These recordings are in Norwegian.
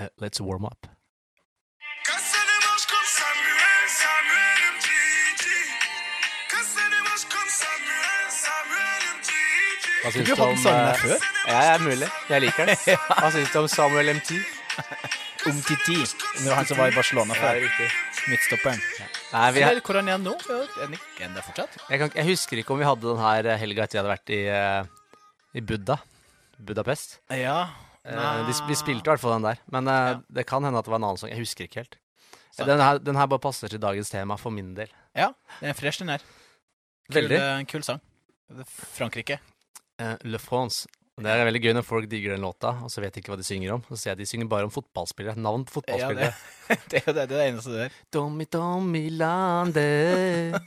Eh, let's warm up. Hva syns du du om sangen eh, før? Ja, det er mulig. Jeg liker den. Hva syns du om Samuel MT? Om Det var han som var i Barcelona før. Ja, Midtstopperen. Nei, vi er, Hvor er han nå? Er han ikke er fortsatt? jeg, kan, jeg husker ikke om vi hadde den her eh, helga etter jeg hadde vært i, i Buddha. Budapest. Ja. Eh, vi, vi spilte i hvert fall den der. Men eh, Ja. det kan hende at det var en annen sang. Jeg husker ikke helt. Den her, den her bare passer til dagens tema for min del. ja. Den er fresh, den her. Kul, Veldig. eh, Kul sang. Frankrike. Eh, Le France. Det er veldig gøy når folk digger den låta, og så vet de ikke hva de synger om. Så sier jeg de synger bare om fotballspillere. Navn på Ja, fotballspillere. det, det er jo det, det er det eneste der. Tommy Tommy Lande.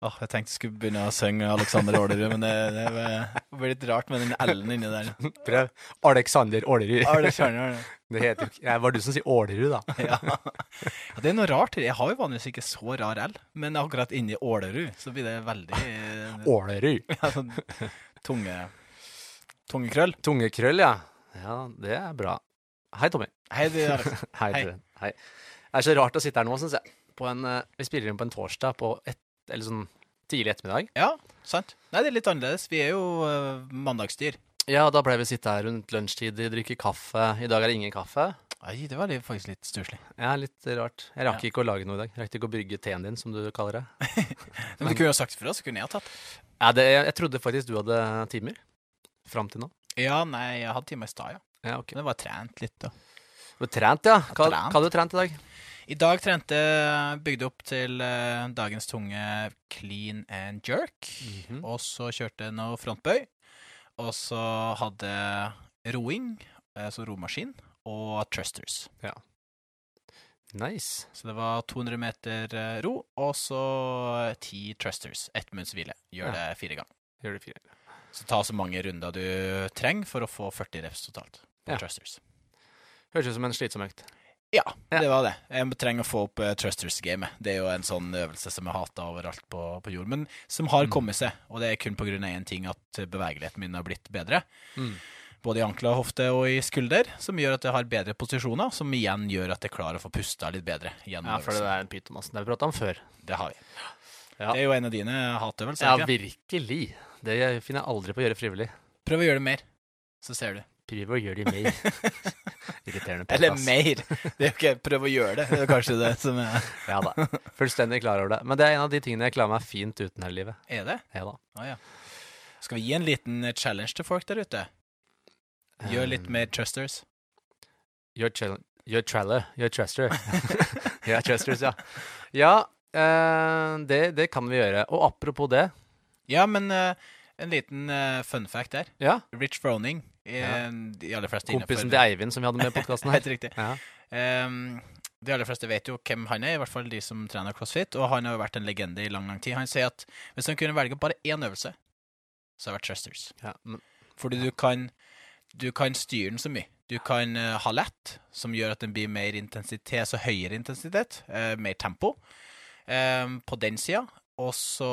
Åh, jeg tenkte jeg skulle begynne å synge Alexander Aalerud, men det, det ble litt rart med den L-en inni der. Prøv. Alexander Ålerud. Alexander det. Det heter jo Det var du som sier Ålerud, da. Ja. ja, det er noe rart. Jeg har jo vanligvis ikke så rar L, men akkurat inni Ålerud så blir det veldig eh, Ålerud. ja, sånn tunge tungekrøll. Tungekrøll, ja. Ja, det er bra. Hei, Tommy. Hei, du. Hei. Hei. Hei. Det er så rart å sitte her nå, syns jeg. På en, eh, vi spiller inn på en torsdag på et, eller sånn tidlig ettermiddag. Ja, sant. Nei, det er litt annerledes. Vi er jo uh, mandagsdyr. Ja, da pleier vi sitte her rundt lunsjtid, drikke kaffe. I dag er det ingen kaffe. Nei, det var litt, faktisk litt stusslig. Ja, litt rart. Jeg rakk ikke å lage noe i dag. Jeg rakk ikke å brygge teen din, som du kaller det. Men du kunne jo sagt ifra, så kunne jeg ha tatt. Ja, det jeg trodde faktisk du hadde timer. Fram til nå. Ja, nei, jeg hadde timer i stad, ja. Ja, okay. Men det var trent litt, da. Du var trent, ja. Hva, hva hadde du trent i dag? I dag trente bygde opp til eh, dagens tunge clean and jerk. Mhm. Og så kjørte noe frontbøy. Og så hadde roing, altså romaskin, og trusters. Ja. Nice. Så det var 200 meter eh, ro, og så ti trusters. Ett minutts hvile. Gjør Ja. det fire ganger. Gjør det fire. Så ta så mange runder du trenger for å få 40 reps totalt på Ja. trusters. Høres ut som en slitsom økt. Ja, det var det. Jeg trenger å få opp uh, Trusters-gamet. Det er jo en sånn øvelse som jeg hater overalt på, på jord, men som har Mm. kommet seg. Og det er kun på grunn av én ting, at bevegeligheten min har blitt bedre. Mm. Både i ankler, hofte og i skulder, som gjør at jeg har bedre posisjoner, som igjen gjør at jeg klarer å få pusta litt bedre gjennom Ja, for det er en pytomass. Det har vi prata om før. Det har vi. Ja. Det er jo en av dine hatøvelser. Ja, ikke virkelig. Det finner jeg aldri på å gjøre frivillig. Prøv å gjøre det mer, så ser du. Prøv å gjøre det mer. Irriterende podcast. Eller mer. Det er jo ikke prøv å gjøre det. Det er kanskje det som er Ja da. Fullstendig klar over det. Men det er en av de tingene jeg klarer meg fint uten her i livet. Er det? Ja da. Ah, ja. Skal vi gi en liten eh, challenge til folk der ute? Gjør litt Um, mer trusters. Gjør challenge. Gjør traller. Gjør truster. ja, trusters, ja. Ja, eh, det, det kan vi gjøre. Og apropos det Ja, men eh, en liten eh, fun fact der. Ja, Rich Froning. Ja. De aller fleste kompisen innenfor- til Eivind som vi hadde med i podkasten. Helt riktig. Ja. Um, de aller fleste vet jo hvem han er, i hvert fall de som trener crossfit. Og han har jo vært en legende i lang lang tid. Han sier at hvis han kunne velge bare én øvelse, så har det vært thrusters. Ja, men, Fordi du kan, du kan styre den så mye. Du kan eh, ha lett, som gjør at den blir mer intensitet, så høyere intensitet, eh, mer tempo, ehm, på den sida. Og så,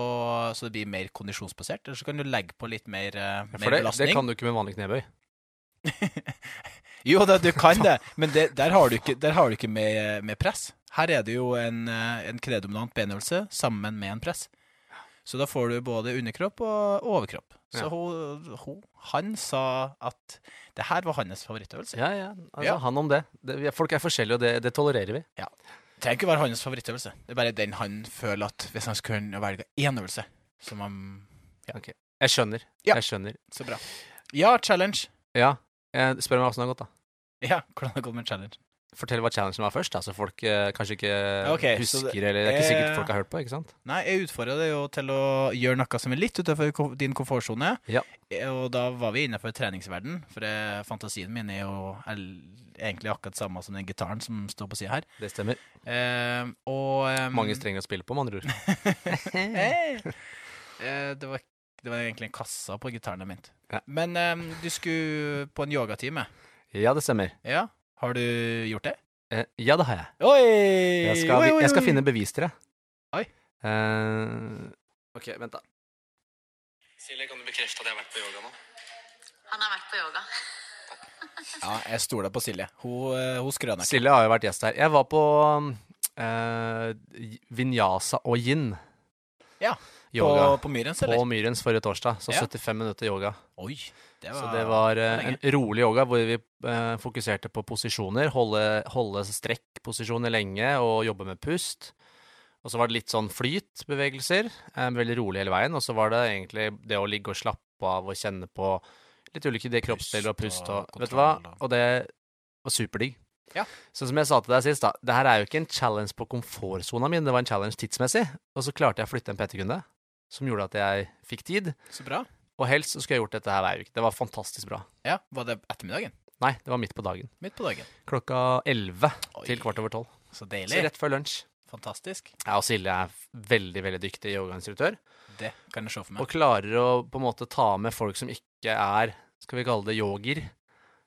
så det blir mer kondisjonsbasert. Eller så kan du legge på litt mer, for mer det, belastning. det kan du ikke med vanlig knebøy. Jo, da, du kan det, men det, der har du ikke, har du ikke med, med press. Her er det jo en, eh, en knedominant benøvelse sammen med en press. Så da får du både underkropp og overkropp. Så Ja. hun, hun, han sa at det her var hans favorittøvelse. Ja, ja. Altså, Ja. Han om det. det. Folk er forskjellige, og det, det tolererer vi. Det trenger ikke være hans favorittøvelse. Det er bare den han føler at hvis han skulle kunne velge én øvelse som han Jeg skjønner. Ja. Jeg skjønner. Så bra. Ja, challenge. Ja. Jeg spør meg åssen det har gått, da. Ja, hvordan har det gått med challenge? Fortell hva challengen var først, da, så folk eh, kanskje ikke okay, husker, det- eller det er ikke sikkert eh, folk har hørt på, ikke sant? Nei, jeg utfordra deg jo til å gjøre noe som er litt utenfor din komfortsone. Ja. Eh, Og da var vi innenfor treningsverden, for det, fantasien min er jo er egentlig akkurat samme som den gitaren som står på sida her. Det stemmer. Eh, og eh, Mange strenger å spille på, med andre ord. Eh, det, var, det var egentlig en kassa på gitaren jeg mente. Ja. Men du skulle på en yogatime. Ja, det stemmer. Ja, har du gjort det? Eh, ja, det har jeg. Oi! Jeg skal, oi, oi, jeg skal finne bevis til det. Oi. Eh, OK, vent, da. Silje, kan du bekrefte at jeg har vært på yoga nå? Han har vært på yoga. Ja, jeg stoler på Silje. Hun, eh, hun skrøner ikke. Silje har jo vært gjest her. Jeg var på eh, vinyasa og yin. Ja, Yoga. På, på Myrens, På? Myrens forrige torsdag. Så Ja. 75 minutter yoga. Oi, det var, Så det var uh, en rolig yoga hvor vi uh, fokuserte på posisjoner. Holde, holde strekkposisjoner lenge og jobbe med pust. Og så var det litt sånn flytbevegelser. Um, veldig rolig hele veien. Og så var det egentlig det å ligge og slappe av og kjenne på litt ulike de kroppsdeler og Pust og og Vet du hva? og- det var superdigg. Ja. Sånn som jeg sa til deg sist, da. Det her er jo ikke en challenge på komfortsona mi, det var en challenge tidsmessig. Og så klarte jeg å flytte en PT-kunde som gjorde at jeg fikk tid. Så bra. Og helst så skulle jeg gjort dette her hver uke. Det var fantastisk bra. Ja, Var det ettermiddagen? Nei, det var midt på dagen. Midt på dagen. Klokka 11 til kvart over 12. Så deilig. Så rett før lunsj. Fantastisk. Ja, og Silje er veldig, veldig dyktig yogainstruktør. Det kan jeg se for meg. Og klarer å på en måte ta med folk som ikke er, skal vi kalle det yogier,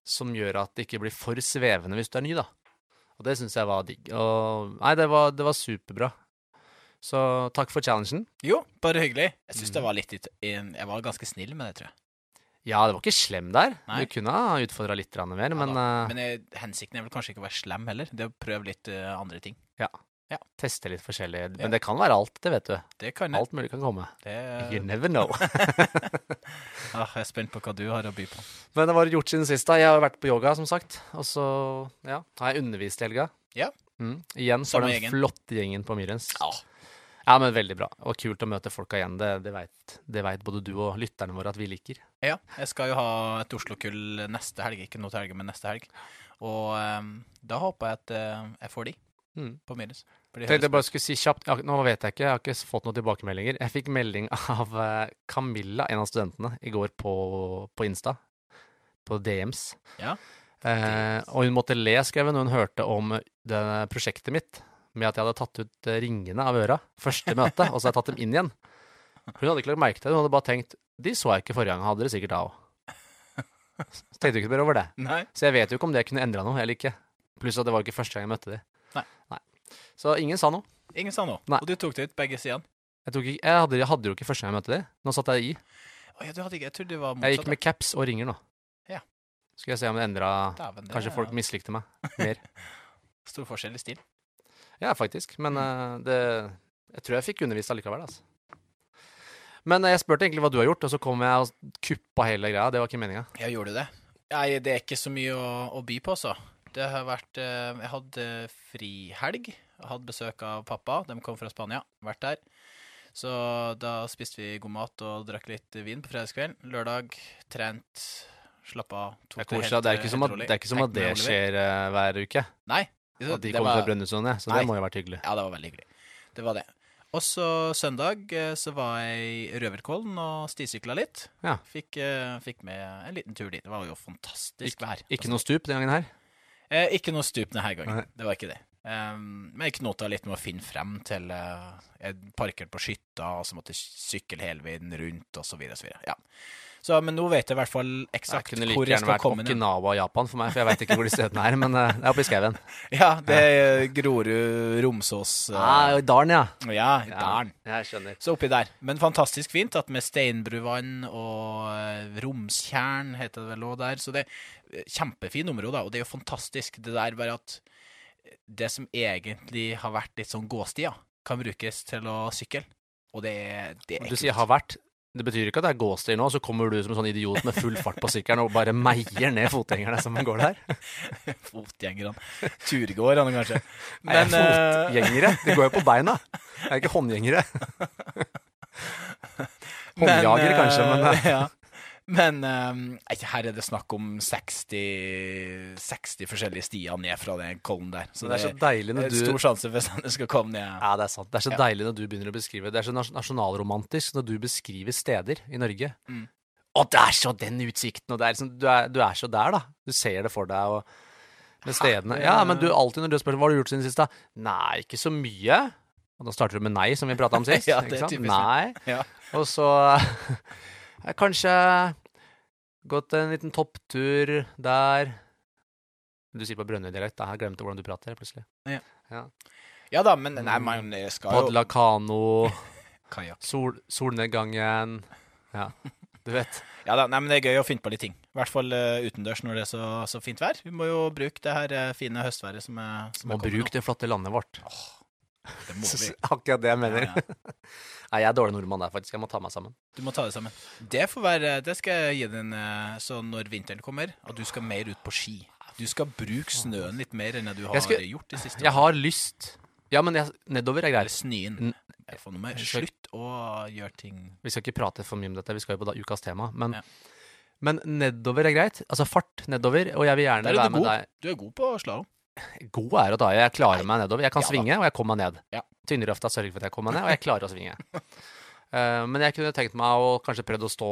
som gjør at det ikke blir for svevende hvis du er ny, da. Og det syns jeg var digg. Og nei, det var, det var superbra. Så takk for challengen. Jo, bare hyggelig. Jeg syns Mm. det var litt Jeg var ganske snill med det, tror jeg. Ja, det var ikke slem der. Nei. Du kunne ha utfordra litt mer, Ja men eh, Men jeg, hensikten er vel kanskje ikke å være slem heller. Det er å prøve litt uh, andre ting. Ja, teste litt forskjellig. Ja. Men det kan være alt, det vet du. Det kan jeg. Alt mulig kan komme. Det, You never know. ah, jeg er spent på hva du har å by på. Men det var gjort siden sist. da. Jeg har vært på yoga, som sagt. Og så ja, har jeg undervist i helga. Ja. Mm. Igjen for den gjengen. flotte gjengen på Myrens. Ja. Ja, men veldig bra. Og kult å møte folka igjen. Det, det veit både du og lytterne våre at vi liker. Ja, jeg skal jo ha et Oslo-kull neste helg. Ikke nå til helga, men neste helg. Og um, da håper jeg at uh, jeg får de Mm. på minus. For Tenkte jeg bare skulle si kjapt ja, Nå vet jeg ikke, jeg har ikke fått noen tilbakemeldinger. Jeg fikk melding av eh, Camilla, en av studentene, i går på, på Insta. På DMs. Ja. Eh, og hun måtte le, skrev hun, hun hørte om det prosjektet mitt med at jeg hadde tatt ut eh, ringene av øra første møte, og så hadde jeg tatt dem inn igjen. Hun hadde ikke lagt merke til det, hun hadde bare tenkt de så jeg ikke forrige gang, hadde dere sikkert òg. Så tenkte jeg ikke mer over det. Nei. Så jeg vet jo ikke om det kunne endra noe eller ikke. Pluss at det var ikke første gang jeg møtte de. Nei. Så ingen sa noe. Ingen sa noe. Nei. Og du tok det ut begge sidene. Jeg, ikke, jeg, hadde, jeg hadde jo ikke første gang jeg møtte de. Nå satt jeg i. Oh, ja, ikke Jeg trodde det var Jeg gikk med caps og ringer nå. Ja. Skal jeg se om det endra Kanskje folk mislikte meg mer. Stor forskjell i stil. Ja, faktisk. Men eh, det Jeg tror jeg fikk undervist allikevel, altså. Men eh, jeg spurte egentlig hva du har gjort, og så kom jeg og kuppa hele greia. Det var ikke meninga. Ja, gjorde du det? Nei, det er ikke så mye å, å by på, så. Det har vært eh, Jeg hadde frihelg. Hadde besøk av pappa. De kom fra Spania. Vært der. Så da spiste vi god mat og drakk litt vin på fredagskvelden. Lørdag trent, slappa av. Det. Det er ikke som at det, ikke som at det skjer hver uke. Nei. At de kom var- fra Brønnøysund, så Nei. det må jo ha vært hyggelig. Ja, det var veldig hyggelig. Det var det. Og så søndag eh, så var jeg i Røverkollen og stisykla litt. Ja. Fikk, eh, fikk med en liten tur dit. Det var jo fantastisk vær. Ikke noe stup den gangen her. Eh, ikke noe stup denne gangen. Nei. Det var ikke det. Um, men jeg knota litt med å finne frem til uh, Jeg parkerte på skytta, og så måtte jeg sykle hele veien rundt, og så videre. Og så, videre. Ja. Så, men nå vet jeg i hvert fall Jeg eksakt kunne hvor like jeg gjerne skal vært komme inn. Okinawa, Japan for meg, for jeg veit ikke hvor de stedene er. Men eh, det er oppe i skauen. Ja, det er Grorud, Romsås uh, Ah, dalen, ja. Ja, dalen. Jeg skjønner. Så oppi der. Men fantastisk fint at med Steinbruvann og eh, Romstjern heter det vel òg der. Så det er kjempefine områder, og det er jo fantastisk det der bare at det som egentlig har vært litt sånn gåstier, kan brukes til å sykle. Og det det er Du sier 'har vært'. Det betyr ikke at det er gåstier nå, så kommer du som en sånn idiot med full fart på sykkelen og bare meier ned fotgjengerne som går der. fotgjengerne. Turgåerne, kanskje. Men, er eh, fotgjengere, de går jo på beina. Det er ikke håndgjengere. Håndjagere, kanskje, men eh, ja. Men um, her er det snakk om 60, 60 forskjellige stier ned fra den kollen der. Så det er så deilig når når Det du stor sjanse for at det skal komme ned. Ja, det er sant. Det er så Ja. deilig når du begynner å beskrive Det er så nasjonalromantisk når du beskriver steder i Norge. Mm. Og det er så den utsikten, og det er liksom, du, er, du er så der, da. Du ser det for deg, og med stedene. Ja, men du alltid når du spør hva har du gjort siden sist, da? Nei, ikke så mye. Og da starter du med nei, som vi prata om sist. Ja, det er typisk, Nei. Ja. Og så eh, kanskje gått en liten topptur der. Du sier på Brønnøy-dialekt. Jeg glemte hvordan du prater plutselig. Ja da, men nei, man skal jo Padla kano. Kajakk. Sol, solnedgangen Ja. du vet. Ja da, nei, men det er gøy å finne på litt ting. I hvert fall uh, utendørs når det er så, så fint vær. Vi må jo bruke det her uh, fine høstværet som er, som Må er bruke det flotte landet vårt. nå. Det må vi. Akkurat det jeg mener. Ja, ja. Nei, jeg er dårlig nordmann der, faktisk. Jeg må ta meg sammen. Du må ta det sammen. Det får være, det skal jeg gi deg en eh, så når vinteren kommer, at du skal mer ut på ski. Du skal bruke snøen litt mer enn du har skal- gjort de siste Jeg har lyst Ja, men jeg, nedover er greit. snøen. Slutt å gjøre ting Vi skal ikke prate for mye om dette, vi skal jo på da, ukas tema. Men, Ja. men nedover er greit. Altså fart nedover. Og jeg vil gjerne er være med god. deg. Du er god på slalåm. God er å ta i. Jeg klarer meg nedover. Jeg kan Ja svinge, og jeg kommer meg ned. Ja. Tynnrøfta sørger for at jeg kommer meg ned, og jeg klarer å svinge. uh, men jeg kunne tenkt meg å kanskje prøvd å stå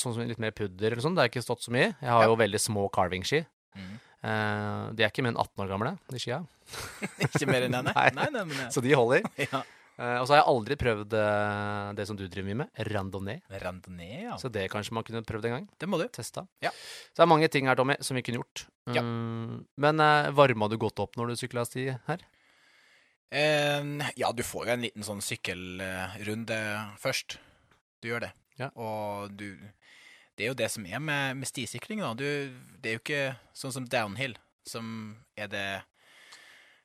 sånn litt mer pudder eller sånn. Det har ikke stått så mye. Jeg har Ja. jo veldig små carving-ski. Mm. Uh, de er ikke mer enn 18 år gamle, de skia. Ikke mer enn det, nei. Nei. nei, nei Så de holder. ja. Eh, og så har jeg aldri prøvd eh, det som du driver mye med, randonee. Randonee, ja. Så det kanskje man kunne prøvd en gang. Det må du. Testa. Ja. Så det er mange ting her, Tommy, som vi kunne gjort. Ja. Mm, men uh, varma du godt opp når du sykla sti her? Uh, ja, du får jo en liten sånn sykkelrunde først. Du gjør det. Ja. Og du Det er jo det som er med, med stisykling, da. Du, det er jo ikke sånn som downhill, som er det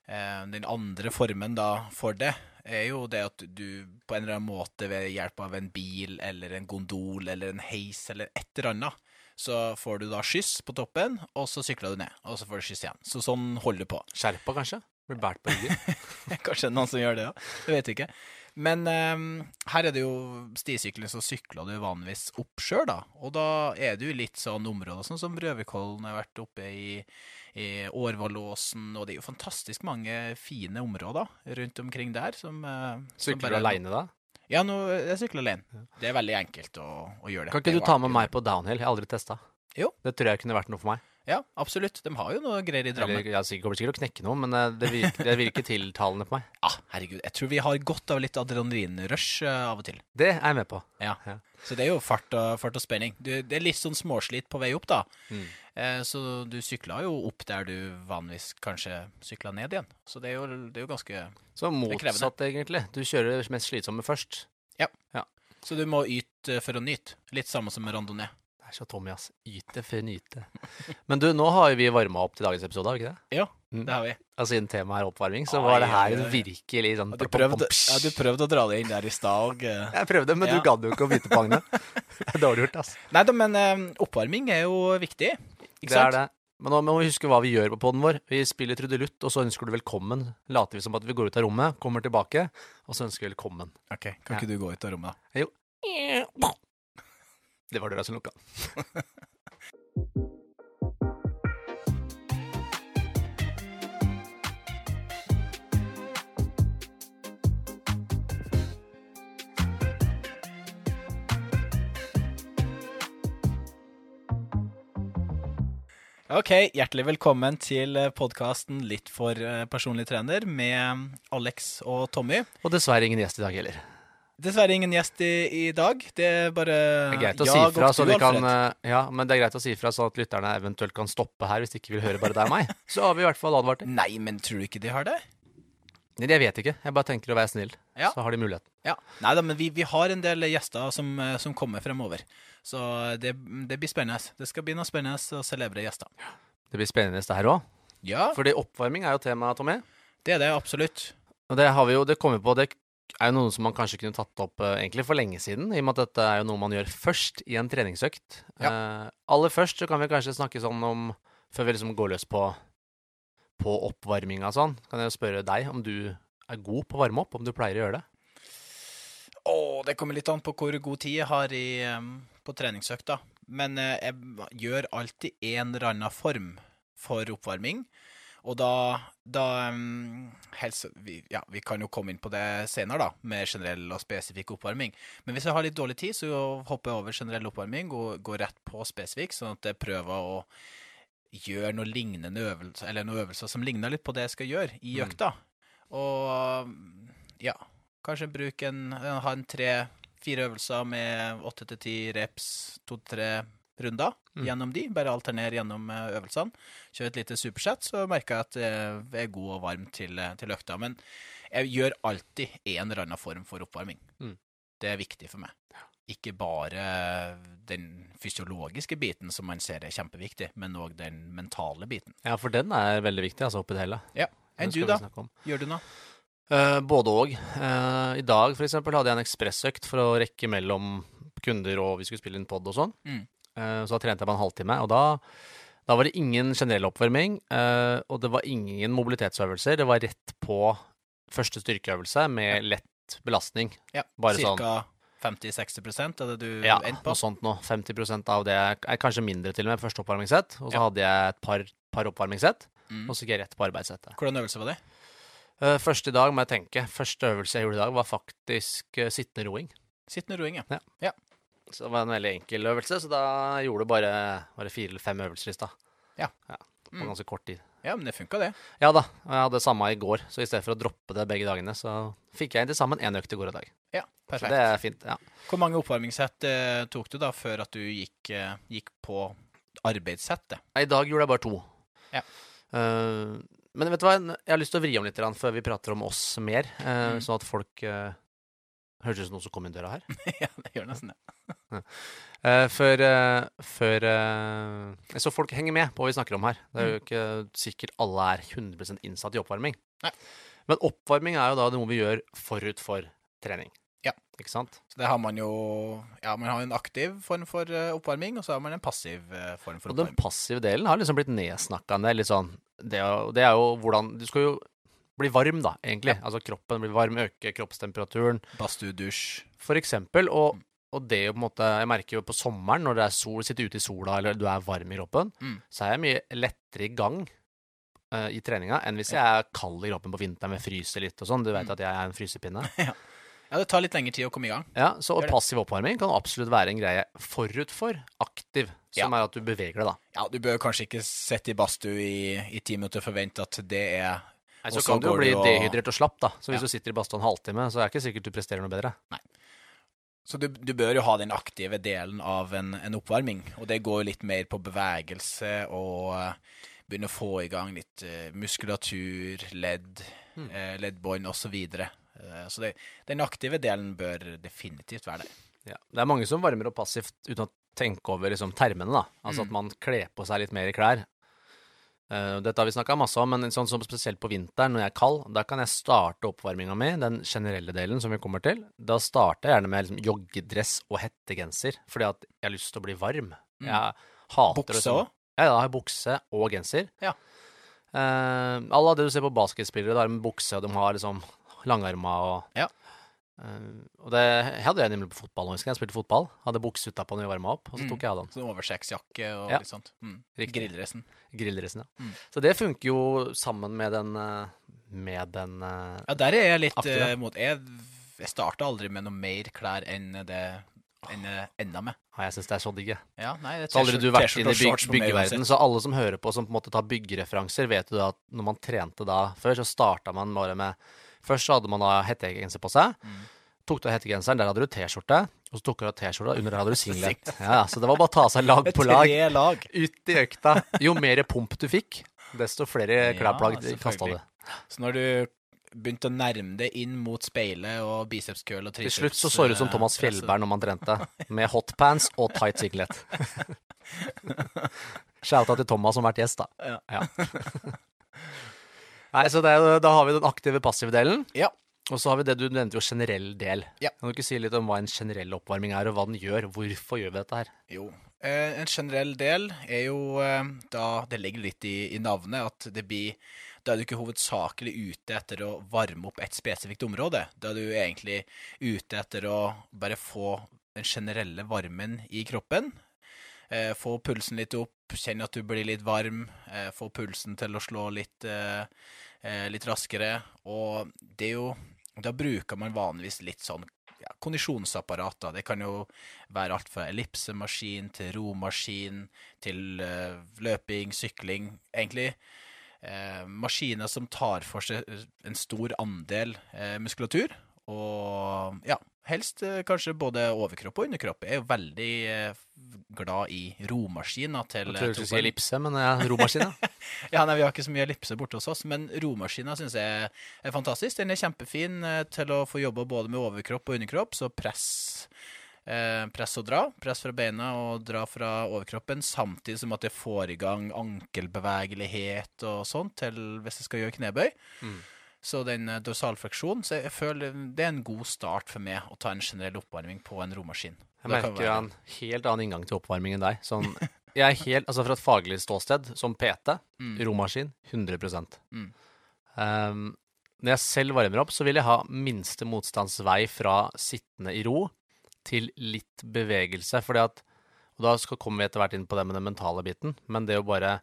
Den andre formen da for det, er jo det at du på en eller annen måte ved hjelp av en bil eller en gondol eller en heis eller et eller annet, så får du da skyss på toppen, og så sykler du ned, og så får du skyss igjen. Så sånn holder du på. Skjerpa, kanskje? Blir båret på ryggen? Kanskje noen som gjør det, ja. Det vet jeg ikke. Men um, her er det jo stisykler, så sykler du vanligvis opp sjøl, da. Og da er det jo litt sånn områder sånn som Røverkollen har vært oppe i, i Årvallåsen, og det er jo fantastisk mange fine områder rundt omkring der som, som Sykler du aleine da? Ja, nå, jeg sykler alene. Det er veldig enkelt å, å gjøre det. Kan ikke du ta med meg på downhill? Jeg har aldri testa. Jo. Det tror jeg kunne vært noe for meg. Ja, absolutt. De har jo noe greier i Drammen. Eller, jeg kommer sikkert til å knekke noe, men eh, det virker, det virker tiltalende på meg. Ja, herregud. Jeg tror vi har godt av litt adrenalinrush eh, av og til. Det er jeg med på. Ja. Ja. Så det er jo fart og, fart og spenning. Du, det er litt sånn småslit på vei opp, da. Mm. Eh, så du sykla jo opp der du vanligvis kanskje sykla ned igjen. Så det er jo, det er jo ganske Så motsatt, egentlig. Du kjører det mest slitsomme først. Ja, Så du må yte for å nyte. Litt samme som med randonee. Det er så Tommy, ass. Yte for nyte. Men du, nå har jo vi varma opp til dagens episode, har vi ikke det? Ja, Mm. det har vi. Altså Siden temaet er oppvarming, så var det her ai. virkelig sånn Ja, du, prøvde, ja, du prøvde å dra det inn der i stad òg. Jeg prøvde, men Ja. du gadd jo ikke å bite på agnet. Det er dårlig gjort, ass. Nei da, men eh, oppvarming er jo viktig. Ikke sant? Det er det. Men nå må vi huske hva vi gjør på poden vår. Vi spiller trudelutt, og så ønsker du velkommen. Later vi som at vi går ut av rommet, kommer tilbake, og så ønsker vi velkommen. Ok, Kan ikke du gå ut av rommet, da? Det var døra som lukka. Ok, hjertelig velkommen til podkasten Litt for eh, personlig trener med Alex og Tommy. Og dessverre ingen gjest i dag heller. Dessverre ingen gjest i, i dag. Det er bare Det er greit å jeg si fra, så vi kan eh, Ja, men det er greit å si fra sånn at lytterne eventuelt kan stoppe her hvis de ikke vil høre bare deg og meg. Så har vi i hvert fall advart dem. Nei, men tror du ikke de har det? Nei, Jeg vet ikke. Jeg bare tenker å være snill. Ja. Så har de muligheten. Ja. Nei da, men vi, vi har en del gjester som, eh, som kommer fremover. Så det, det blir spennende. Det skal bli noe spennende og celebre gjester. Det blir spennende det her òg. Ja, Fordi oppvarming er jo temaet, Tommy. det er det absolutt. Og det har vi jo, det kommer på, det er jo noe som man kanskje kunne tatt opp uh, egentlig for lenge siden, i og med at dette er jo noe man gjør først i en treningsøkt. Eh, aller først så kan vi kanskje snakke sånn om, før vi liksom går løs på, på oppvarminga og sånn, kan jeg spørre deg om du er god på å varme opp, om du pleier å gjøre det. Å, det kommer litt an på hvor god tid jeg har i, um, på treningsøkta. Men uh, jeg gjør alltid en eller annen form for oppvarming. Og da, da um, helse, vi, ja, vi kan jo komme inn på det senere, da, med generell og spesifikk oppvarming. Men hvis jeg har litt dårlig tid, så hopper jeg over generell oppvarming og går rett på spesifikk, sånn at jeg prøver å gjøre noe lignende øvelser, eller noen øvelser som ligner litt på det jeg skal gjøre i Mm. økta. Og ja, kanskje bruke en, ha en tre-fire øvelser med åtte til ti reps, to-tre runder Mm. gjennom de. Bare alternere gjennom eh, øvelsene. Kjøre et lite supersett, så merker jeg at jeg er god og varm til, eh, til økta. Men jeg gjør alltid en eller annen form for oppvarming. Mm. Det er viktig for meg. ikke bare den fysiologiske biten som man ser er kjempeviktig, men òg den mentale biten. Ja, for den er veldig viktig, altså, oppi det hele. Ja. Enn du, da? Gjør du noe? Uh, både og. Uh, I dag for eksempel, hadde jeg en ekspressøkt for å rekke mellom kunder og vi skulle spille inn pod og sånn. Mm. Eh, så da trente jeg på en halvtime, og da, da var det ingen generell oppvarming. eh, og det var ingen mobilitetsøvelser. Det var rett på første styrkeøvelse med lett belastning. Ja, Bare sånn. Cirka 50-60 er det du Ja, endte på? Ja, noe sånt noe. 50% av det er kanskje mindre til og med første oppvarmingssett. Og så Ja. hadde jeg et par, par oppvarmingssett, Mm. og så gikk jeg rett på arbeidssettet. Hvordan øvelse var det? Uh, første i dag må jeg tenke. Første øvelse jeg gjorde i dag, var faktisk uh, sittende roing. Sittende roing, ja. ja. ja. Så det var en veldig enkel øvelse, så da gjorde du bare, bare fire eller fem øvelser i stad. Ja. På Mm. ganske kort tid. Ja, men det funka, det. Ja da, og jeg hadde samme i går, så i stedet for å droppe det begge dagene, så fikk jeg inn til sammen én økt i går i dag. Ja, perfekt. Så det er fint. ja. Hvor mange oppvarmingssett eh, tok du da før at du gikk, eh, gikk på arbeidssettet? I dag gjorde jeg bare to. Ja. Uh, men vet du hva, jeg har lyst til å vri om litt før vi prater om oss mer, uh, Mm. sånn at folk uh, Hørtes ut som noen som kom inn døra her. ja, det gjør nesten det. uh, før uh, før uh, Så folk henger med på hva vi snakker om her. Det er jo ikke sikkert alle er 100 innsatt i oppvarming. Nei. Men oppvarming er jo da noe vi gjør forut for trening. Ja. Ikke sant? Så det har man jo Ja, man har en aktiv form for eh, oppvarming, og så har man en passiv eh, form for oppvarming. Og den passive delen har liksom blitt nedsnakka ned. Litt sånn det, er det er jo hvordan Du skal jo bli varm, da, egentlig. Altså kroppen blir varm, øker kroppstemperaturen. Badstue, dusj. For eksempel. Og, og det jo på en måte Jeg merker jo på sommeren, når det er sol, sitter ute i sola, eller du er varm i kroppen, Mm. så er jeg mye lettere i gang uh, i treninga enn hvis jeg er kald i kroppen på vinteren med fryser litt og sånn. Du Mm. vet at jeg er en frysepinne. Ja, det tar litt lengre tid å komme i gang. Ja, Så passiv oppvarming kan absolutt være en greie forut for aktiv, som er at du beveger deg, da. Ja, du bør kanskje ikke sitte i badstue i, i ti minutter og forvente at det er Nei, så kan du jo bli og- dehydrert og slapp, da. Så hvis Ja. du sitter i badstua en halvtime, så er det ikke sikkert du presterer noe bedre. Så du, du bør jo ha den aktive delen av en, en oppvarming, og det går jo litt mer på bevegelse og eh, begynne å få i gang litt uh, muskulatur, ledd, Mm. uh, leddbånd osv. Så, videre. Eh, så det, den aktive delen bør definitivt være der. Ja. Det er mange som varmer opp passivt uten å tenke over liksom, termene, da. Altså Mm. at man kler på seg litt mer i klær. Eh, dette har vi snakka masse om, men sånn som spesielt på vinteren når jeg er kald, da kan jeg starte oppvarminga mi, den generelle delen som vi kommer til. Da starter jeg gjerne med liksom, joggedress og hettegenser, fordi at jeg har lyst til å bli varm. Mm. Jeg hater Bukse òg? Ja, da har jeg bukse og genser. Ja. Eh, alle det du ser på basketspillere, da har de bukse, og de har liksom langarma og Ja. Eh, og det hadde jeg nemlig på fotball. Jeg Jeg spilte fotball. Hadde bukse utapå når vi varma opp, og så Mm. tok jeg av den. Så Overseksjakke og Ja. litt sånt. Mm. grillresen Grilldressen. Grilldressen, ja. Mm. Så det funker jo sammen med den eh, Med den eh, Ja, der er jeg litt Aktive. mot Jeg, jeg starta aldri med noe mer klær enn det enn enda med. ja, Jeg syns det er så digg. jeg. Ja, nei, det Så aldri du vært T-skjorte i byg byggeverden, så alle som hører på som på en måte tar byggereferanser, vet jo at når man trente da før, så starta man bare med Først så hadde man da hettegenser på seg. Mm. Tok du hettegenseren, der hadde du T-skjorte. Og så tok du av T-skjorta, under der hadde du singlet. Ja, Så det var bare å ta seg lag på lag. Lag. Ut i økta. Jo mer pump du fikk, desto flere klærplagg ja, kasta du. Så når du begynte å nærme deg inn mot speilet og bicepskøl og Til triceps slutt så så du ut som eh, Thomas Fjellberg når man trente, med hotpants og tight singlet. Shouta til Thomas som har vært gjest, da. Ja. Nei, så det da har vi den aktive passive delen. Ja. Og så har vi det du nevnte jo generell del. Ja. Kan du ikke si litt om hva en generell oppvarming er, og hva den gjør? Hvorfor gjør vi dette her? Jo. Eh, en generell del er jo eh, da Det ligger litt i, i navnet at det blir Da er du ikke hovedsakelig ute etter å varme opp et spesifikt område. Da er du egentlig ute etter å bare få den generelle varmen i kroppen. Eh, få pulsen litt opp, kjenne at du blir litt varm. Eh, få pulsen til å slå litt, eh, eh, litt raskere. Og det er jo Da bruker man vanligvis litt sånn ja, kondisjonsapparater. Det kan jo være alt fra ellipsemaskin til romaskin til eh, løping, sykling. Egentlig maskiner som tar for seg en stor andel muskulatur. Og ja, helst eh, kanskje både overkropp og underkropp. Jeg er jo veldig eh, glad i romaskiner til Jeg tror du skulle si ellipse, men ja, romaskin, ja. Nei, Vi har ikke så mye ellipse borte hos oss, men romaskina syns jeg er fantastisk. Den er kjempefin eh, til å få jobba både med overkropp og underkropp, så press Eh, press og dra. Press fra beina og dra fra overkroppen, samtidig som at det får i gang ankelbevegelighet og sånt til hvis jeg skal gjøre knebøy. Mm. Så den eh, dorsalfleksjonen Så jeg føler det er en god start for meg å ta en generell oppvarming på en romaskin. Jeg merker jo en helt annen inngang til oppvarming enn deg. Sånn, jeg er helt, altså Fra et faglig ståsted, som PT, Mm. romaskin, 100 Mm. um, Når jeg selv varmer opp, så vil jeg ha minste motstandsvei fra sittende i ro til litt bevegelse. Fordi at, og Da skal, kommer vi etter hvert inn på det med den mentale biten, men det å bare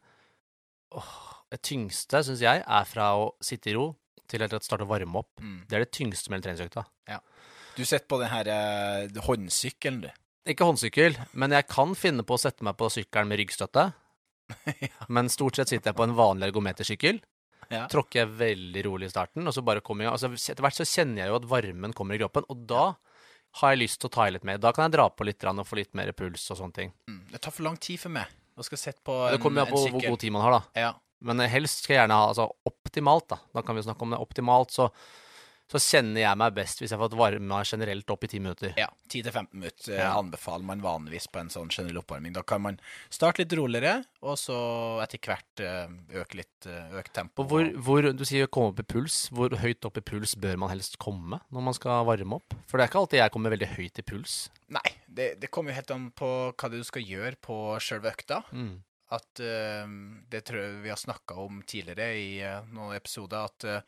åh, Det tyngste, syns jeg, er fra å sitte i ro til helt å starte å varme opp. Mm. Det er det tyngste med hele treningsøkta. Du sitter på den her eh, håndsykkelen, du. Ikke håndsykkel, men jeg kan finne på å sette meg på sykkelen med ryggstøtte. Men stort sett sitter jeg på en vanlig ergometersykkel. Ja. Tråkker jeg veldig rolig i starten, og så bare kommer jeg altså, Etter hvert så kjenner jeg jo at varmen kommer i kroppen, og da har jeg lyst til å ta i litt mer. Da kan jeg dra på litt og få litt mer puls og sånne ting. Mm. Det tar for lang tid for meg å skal sette på en, Det kommer jo an på hvor god tid man har, da. Ja. Men helst skal jeg gjerne ha altså optimalt, da. Da kan vi snakke om det. Optimalt så, så kjenner jeg meg best hvis jeg har fått varma generelt opp i ti minutter. Ja, 10-15 minutter eh, Ja. anbefaler man vanligvis på en sånn generell oppvarming. Da kan man starte litt roligere, og så etter hvert eh, øke litt eh, øke tempo. Hvor, hvor, du sier komme opp i puls. Hvor høyt opp i puls bør man helst komme når man skal varme opp? For det er ikke alltid jeg kommer veldig høyt i puls. Nei, det, det kommer jo helt an på hva du skal gjøre på sjølve økta. Mm. At eh, Det tror jeg vi har snakka om tidligere i eh, noen episoder, at eh,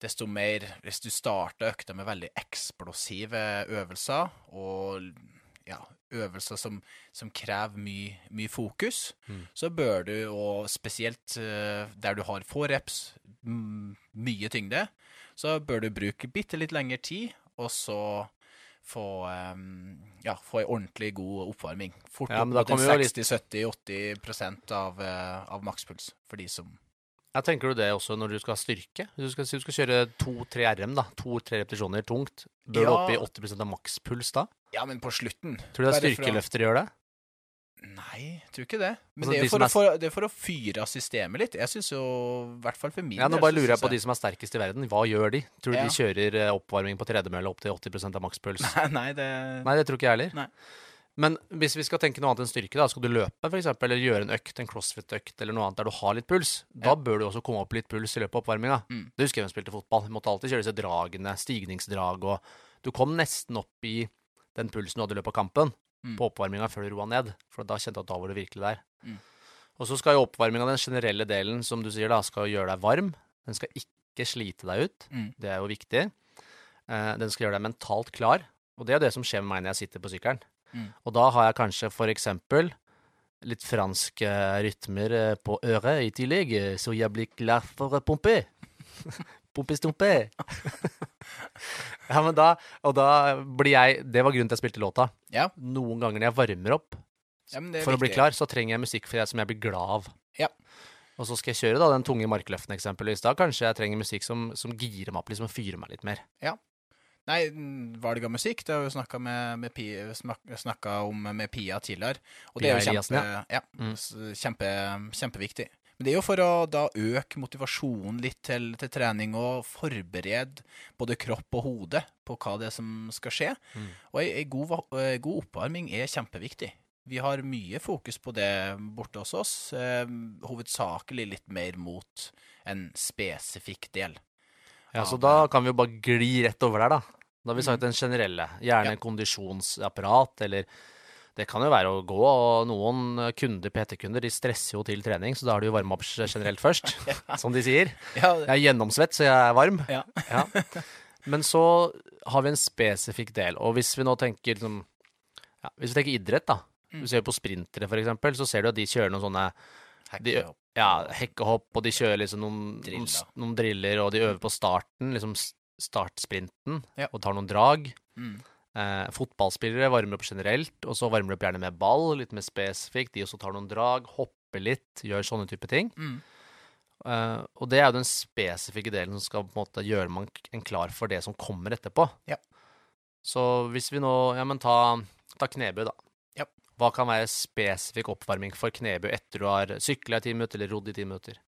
desto mer Hvis du starter økta med veldig eksplosive øvelser, og ja, øvelser som, som krever mye, mye fokus, Mm. så bør du, og spesielt der du har få reps, mye tyngde, så bør du bruke bitte litt lengre tid, og så få, um, ja, få ei ordentlig god oppvarming. Fort Ja, opp mot en kommer jo litt- 60-70-80 av, eh, av makspuls for de som Jeg tenker du det også når du skal ha styrke? Hvis du skal, du skal kjøre to-tre RM, da, to-tre repetisjoner tungt, bør du Ja. opp i 80% av makspuls da? Ja, men på slutten Tror du det er styrkeløfter å gjør det? Nei, jeg tror ikke det. Men Altså, det, er de for, er... for, det er for å fyre av systemet litt. Jeg syns jo, i hvert fall for min Ja, Nå bare lurer jeg på de som er sterkest i verden. Hva gjør de? Tror du Ja. de kjører eh, oppvarming på tredemølle opp til 80% av makspuls? Nei, det Nei, det tror ikke jeg heller. Nei. Men hvis vi skal tenke noe annet enn styrke, da, skal du løpe for eksempel, eller gjøre en økt, en crossfit-økt eller noe annet der du har litt puls, da bør du også komme opp litt puls i løpet av oppvarminga. Mm. Det husker jeg da jeg spilte fotball. Vi måtte alltid kjøre disse dragene, stigningsdrag, og du kom nesten opp i den pulsen du hadde i løpet av kampen Mm. på oppvarminga før du roa ned, for da kjente du at da var du virkelig der. Mm. Og så skal jo oppvarminga, den generelle delen, som du sier, da, skal gjøre deg varm. Den skal ikke slite deg ut. Mm. Det er jo viktig. Eh, den skal gjøre deg mentalt klar, og det er jo det som skjer med meg når jeg sitter på sykkelen. Mm. Og da har jeg kanskje for eksempel litt franske rytmer eh, på øret i tillegg, eh, så jeg blir klar for å pumpe. Pumpe-stumpe. ja, men da Og da blir jeg Det var grunnen til jeg spilte låta. Ja. Noen ganger når jeg varmer opp Ja, for for å bli klar, så trenger jeg musikk jeg, som jeg blir glad av. Ja. Og så skal jeg kjøre da den tunge markløften eksempelvis. Da kanskje jeg trenger musikk som, som girer meg opp, liksom fyrer meg litt mer. Nei, mm, valg av musikk, det har vi snakka med, med snakket om med Pia tidligere. Og det er jo kjempe, ja, Mm. kjempe, kjempeviktig. Men det er jo for å da øke motivasjonen litt til, til trening og forberede både kropp og hode på hva det er som skal skje. Mm. Og ei, ei god, eh, god oppvarming er kjempeviktig. Vi har mye fokus på det borte hos oss, eh, hovedsakelig litt mer mot en spesifikk del. Ja, så da kan vi jo bare gli rett over der, da. Da har vi Mm. sagt den generelle. Gjerne kondisjonsapparat, eller det kan jo være å gå, og noen kunder, PT-kunder, de stresser jo til trening, så da har de jo varma generelt først, som de sier. Ja, Jeg er gjennomsvett, så jeg er varm. ja. Men så har vi en spesifikk del, og hvis vi nå tenker liksom ja, Hvis vi tenker idrett, da. Mm. Du ser på sprintere, for eksempel, så ser du at de kjører noen sånne de, ja, hekkehopp, og de kjører liksom noen, Driller. noen driller, og de øver på starten, liksom startsprinten, Ja. og tar noen drag. Mm. Eh, fotballspillere varmer opp generelt, og så varmer de opp gjerne med ball, litt mer spesifikt. De også tar noen drag, hopper litt, gjør sånne type ting. Mm. Eh, og det er jo den spesifikke delen som skal på en måte gjøre man en klar for det som kommer etterpå. Ja. Så hvis vi nå Ja, men ta, ta knebøy, da. Ja. Hva kan være spesifikk oppvarming for knebøy etter du har sykla i ti minutter eller rodd i ti minutter?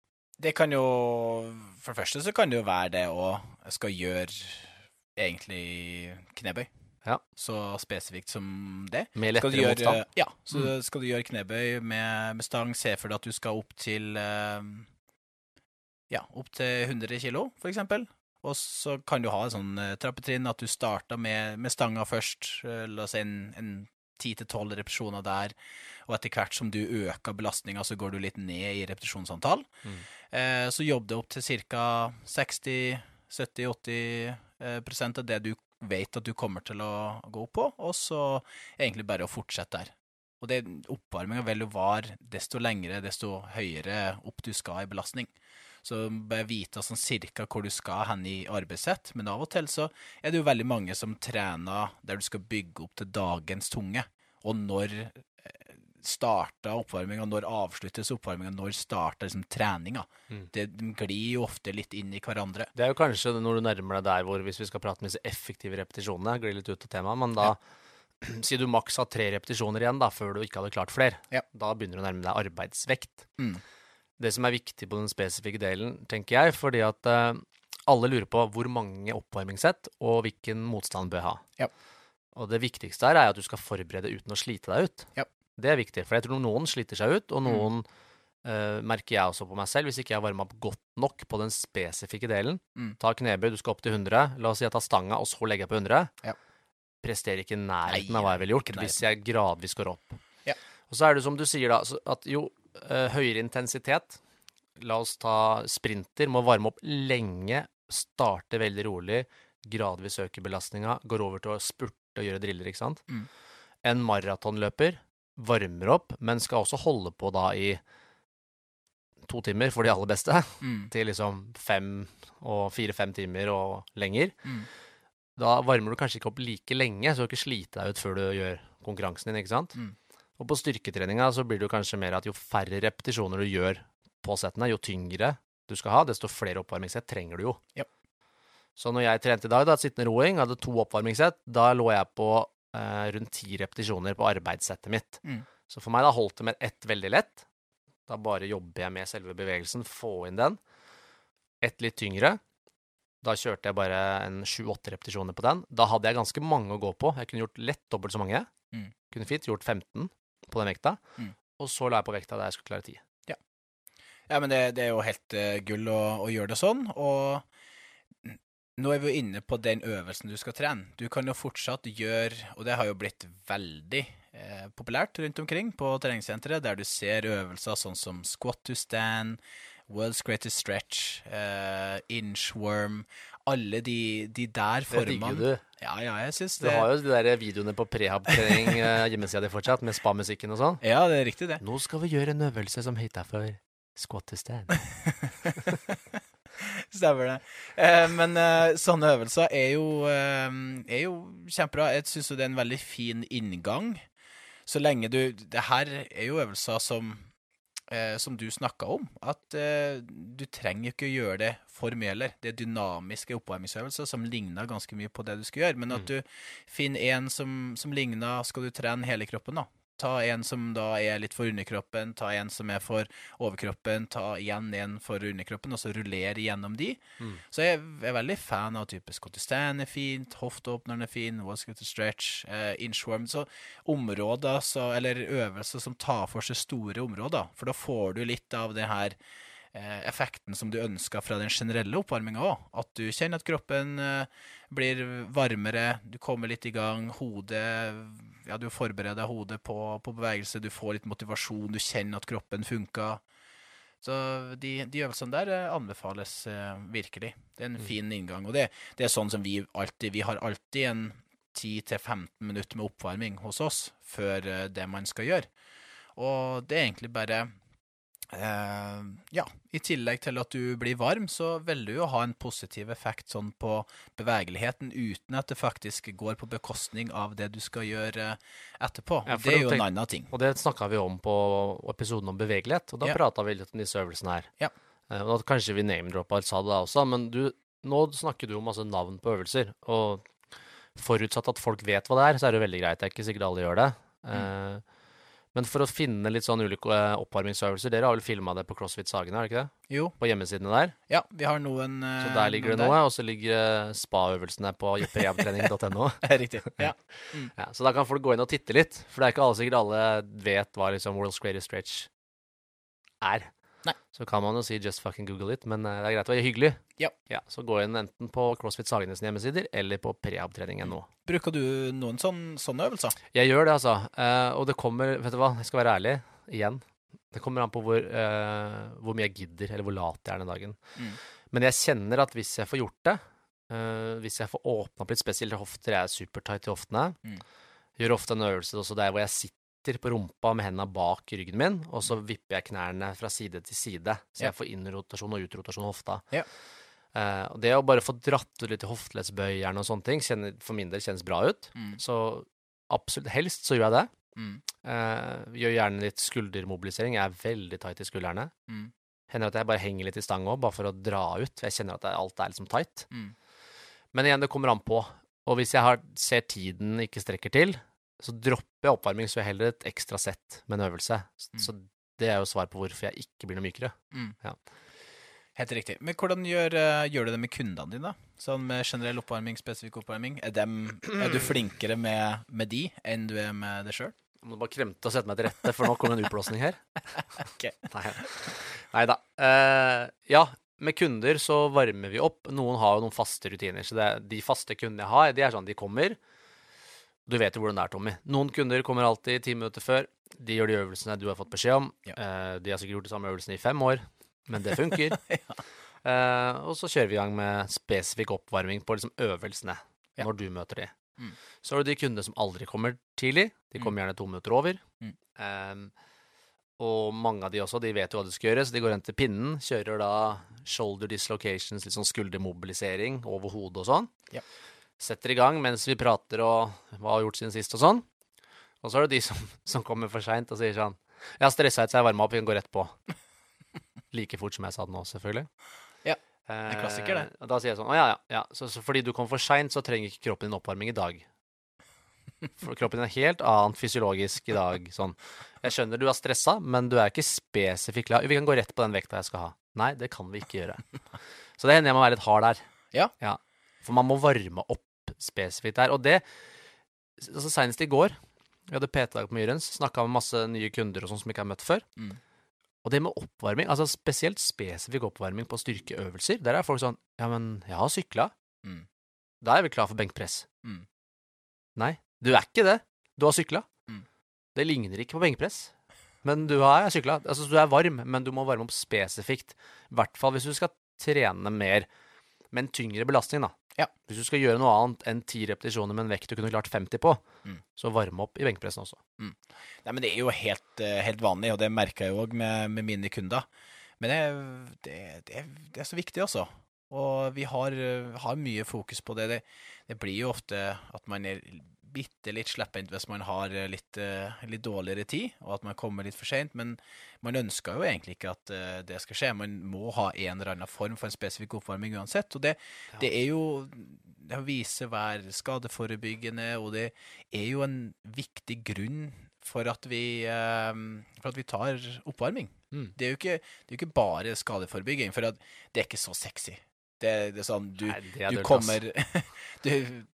Det kan jo For det første så kan det jo være det å skal gjøre egentlig knebøy. Ja. Så spesifikt som det. Med Skal du lettere gjøre, motstand. ja, så skal du gjøre knebøy med, med stang, se for deg at du skal opp til eh, Ja, opp til 100 kilo, for eksempel. Og så kan du ha et sånn eh, trappetrinn at du starter med, med stanga først. eh, La oss si en, en 10-12 repetisjoner der. Og etter hvert som du øker belastninga, så går du litt ned i repetisjonsantall. Mm. Eh, så jobb det opp til ca. 60-70-80 eh, av det du vet at du kommer til å gå på, og så egentlig bare å fortsette der. Og det oppvarminga jo vare desto lengre, desto høyere opp du skal i belastning. Så bare vite sånn cirka hvor du skal hen i arbeidssett. Men av og til så er det jo veldig mange som trener der du skal bygge opp til dagens tunge. Og når starter oppvarminga, når avsluttes oppvarminga, når starter liksom treninga. Mm. Det de glir jo ofte litt inn i hverandre. Det er jo kanskje når du nærmer deg der hvor, hvis vi skal prate om disse effektive repetisjonene, glir litt ut av temaet, men da Si du maks har tre repetisjoner igjen da, før du ikke hadde klart flere. Ja. Da begynner du å nærme deg arbeidsvekt. Mm. Det som er viktig på den spesifikke delen, tenker jeg, fordi at uh, alle lurer på hvor mange oppvarmingssett og hvilken motstand bør ha. Ja. Og det viktigste her er at du skal forberede uten å slite deg ut. Ja. Det er viktig, for jeg tror noen sliter seg ut, og noen eh, merker jeg også på meg selv, hvis ikke jeg har varma opp godt nok på den spesifikke delen. Mm. Ta knebøy, du skal opp til 100. La oss si jeg tar stanga, og så legger jeg på 100. Ja. Presterer ikke i nærheten av hva jeg ville gjort hvis jeg gradvis går opp. Ja. Og så er det som du sier, da, at jo uh, høyere intensitet La oss ta sprinter, må varme opp lenge, starte veldig rolig, gradvis øke belastninga, går over til å spurte og gjøre driller, ikke sant. Mm. En maratonløper varmer opp, men skal også holde på da i to timer for de aller beste, Mm. til liksom fem og fire-fem timer og lenger. Mm. Da varmer du kanskje ikke opp like lenge, så du ikke sliter deg ut før du gjør konkurransen din, ikke sant? Mm. Og på styrketreninga så blir det jo kanskje mer at jo færre repetisjoner du gjør på settene, jo tyngre du skal ha, desto flere oppvarmingssett trenger du jo. Yep. Så når jeg trente i dag, da, sittende roing, hadde to oppvarmingssett, da lå jeg på eh, rundt ti repetisjoner på arbeidssettet mitt. Mm. Så for meg da holdt det med ett veldig lett. Da bare jobber jeg med selve bevegelsen, få inn den. Ett litt tyngre. Da kjørte jeg bare en sju-åtte repetisjoner på den. Da hadde jeg ganske mange å gå på. Jeg kunne gjort lett dobbelt så mange. Mm. Kunne fint gjort 15 på den vekta. Mm. Og så la jeg på vekta der jeg skulle klare 10. Ja, men det, det er jo helt uh, gull å, å gjøre det sånn. Og nå er vi jo inne på den øvelsen du skal trene. Du kan jo fortsatt gjøre, og det har jo blitt veldig eh, populært rundt omkring på treningssenteret, der du ser øvelser sånn som squat to stand, world's greatest stretch, eh, inchworm Alle de, de der Det digger formene. du. Ja, ja, jeg syns Du har jo de der videoene på prehab-trening eh, hjemmesida di fortsatt, med spa-musikken og sånn. Ja, det er riktig, det. Nå skal vi gjøre en øvelse som heter for squat to stand. Stemmer det. Eh, men eh, sånne øvelser er jo, eh, er jo kjempebra. Jeg syns jo det er en veldig fin inngang. Så lenge du Det her er jo øvelser som eh, som du snakka om. At eh, du trenger ikke å gjøre det for mye heller. Det er dynamiske oppvarmingsøvelser som ligner ganske mye på det du skal gjøre. Men at Mm. du finner en som, som ligner Skal du trene hele kroppen, da? Ta en som da er litt for underkroppen, ta en som er for overkroppen, ta igjen en for underkroppen, og så rullere gjennom de. Mm. Så jeg er veldig fan av type squat to er fint, hofteåpneren er fin, squat to stretch, eh, inchworm. Så områder, så, eller øvelser som tar for seg store områder. For da får du litt av det her effekten som du ønsker fra den generelle oppvarminga òg. At du kjenner at kroppen eh, blir varmere, du kommer litt i gang, hodet Ja, du forbereder hodet på, på bevegelse, du får litt motivasjon, du kjenner at kroppen funker. Så de, de øvelsene der eh, anbefales eh, virkelig. Det er en Mm. fin inngang. Og det, det er sånn som vi alltid Vi har alltid en 10-15 minutter med oppvarming hos oss før eh, det man skal gjøre. Og det er egentlig bare eh, Ja, i tillegg til at du blir varm, så vil du jo ha en positiv effekt sånn på bevegeligheten uten at det faktisk går på bekostning av det du skal gjøre etterpå. Ja, det er jo jo en annen ting. Og det snakka vi om på episoden om bevegelighet, og da Ja. prata vi litt om disse øvelsene her. Ja. Uh, Og kanskje vi name-droppa sa det da også, men du, nå snakker du om masse navn på øvelser, og forutsatt at folk vet hva det er, så er det veldig greit. Det er ikke sikkert alle gjør det. Mm. Men for å finne litt sånn ulike eh, oppvarmingsøvelser Dere har vel filma det på CrossFit Sagene, har dere ikke det? Jo, På hjemmesidene der. ja, vi har noen Så eh, der ligger det noe. Og så ligger eh, spa-øvelsene på jeppejevtrening.no. Riktig. Ja. Ja, så da kan folk gå inn og titte litt, for det er ikke alle sikkert alle vet hva liksom World's Greatest Stretch er. Nei. Så kan man jo si just fucking google it, men eh, det er greit å være hyggelig. Ja. Så gå inn enten på CrossFit Sagenes hjemmesider eller på prehabtrening.no. Bruker du noen sånne, sånne øvelser? Jeg gjør det, altså. Uh, og det kommer Vet du hva, jeg skal være ærlig igjen. Det kommer an på hvor, uh, hvor mye jeg gidder, eller hvor lat jeg er den dagen. Mm. Men jeg kjenner at hvis jeg får gjort det, uh, hvis jeg får åpna opp litt, spesielt hofter, jeg er supertight i hoftene, Mm. gjør ofte en øvelse også der hvor jeg sitter på rumpa med hendene bak ryggen min, og så vipper jeg knærne fra side til side, så jeg får innrotasjon og utrotasjon av hofta. Ja. Uh, det å bare få dratt ut litt i hofteleddsbøyeren og sånne ting, kjenner, for min del kjennes bra ut. Mm. Så absolutt, helst så gjør jeg det. Mm. Uh, gjør gjerne litt skuldermobilisering. Jeg er veldig tight i skuldrene. Mm. Hender at jeg bare henger litt i stang òg, bare for å dra ut. Jeg kjenner at alt er liksom tight. Mm. Men igjen, det kommer an på. Og hvis jeg har, ser tiden ikke strekker til, så dropper jeg oppvarming, så gjør jeg heller et ekstra sett med en øvelse. Mm. Så det er jo svar på hvorfor jeg ikke blir noe mykere. Mm. Ja. Helt riktig. Men hvordan gjør, eh, gjør du det med kundene dine? Sånn med generell oppvarming, spesifikk oppvarming. Er, dem, er du flinkere med, med de enn du er med deg sjøl? Må bare kremte og sette meg til rette, for nå kommer en utblåsning her. Ok. Nei da. Uh, ja, med kunder så varmer vi opp. Noen har jo noen faste rutiner. Så det de faste kundene jeg har, de er sånn de kommer. Du vet jo hvordan det er, Tommy. Noen kunder kommer alltid ti minutter før. De gjør de øvelsene du har fått beskjed om. Ja. Eh, de har sikkert gjort de samme øvelsene i fem år, men det funker. eh, og så kjører vi i gang med spesifikk oppvarming på liksom øvelsene Ja. når du møter de. Mm. Så har du de kundene som aldri kommer tidlig. De kommer gjerne to minutter over. Mm. Um, og mange av de også, de vet jo hva de skal gjøre, så de går hen til pinnen, kjører da shoulder dislocations, litt sånn skuldermobilisering over hodet og sånn. Ja. Setter i gang mens vi prater og hva har gjort siden sist og sånn. Og så er det de som, som kommer for seint og sier sånn Jeg har stressa ut, så jeg varma opp, vi kan gå rett på. Like fort som jeg sa det nå, selvfølgelig. Ja, en klassiker, det. Og da sier jeg sånn Å ja, ja. ja. Så, så fordi du kom for seint, så trenger ikke kroppen din oppvarming i dag. For kroppen din er helt annet fysiologisk i dag. Sånn. Jeg skjønner du er stressa, men du er ikke spesifikt klar. Vi kan gå rett på den vekta jeg skal ha. Nei, det kan vi ikke gjøre. Så det hender jeg må være litt hard der. Ja. Ja. For man må varme opp spesifikt der. Og det altså Senest i går, vi hadde PT-dag på Myrens, snakka med masse nye kunder og sånn som ikke har møtt før. Mm. Og det med oppvarming, altså spesielt spesifikk oppvarming på styrkeøvelser, der er folk sånn Ja, men jeg har sykla. Mm. Da er vi klar for benkpress. Mm. Nei, du er ikke det. Du har sykla. Mm. Det ligner ikke på benkpress. Men du har sykla. Altså, du er varm, men du må varme opp spesifikt. I hvert fall hvis du skal trene mer med en tyngre belastning, da. Ja. Hvis du skal gjøre noe annet enn ti repetisjoner med en vekt du kunne klart 50 på, Mm. så varme opp i benkpressen også. Nei, men det er jo helt, eh, helt vanlig, og det merker jeg òg med, med mine kunder. Men det, det, det, er, det er så viktig, altså. Og vi har, eh, har mye fokus på det. det. Det blir jo ofte at man er bitte litt slepphendt hvis man har eh, litt, eh, litt dårligere tid, og at man kommer litt for seint. Men man ønsker jo egentlig ikke at eh, det skal skje. Man må ha en eller annen form for en spesifikk oppvarming uansett. Og det, det er jo Det viser hver skadeforebyggende, og det er jo en viktig grunn for at vi, for at vi tar oppvarming. Mm. Det er ikke, det er jo ikke bare skadeforebygging, for det er ikke så sexy. Det, det er sånn du, Nei, det er du dørt, kommer du,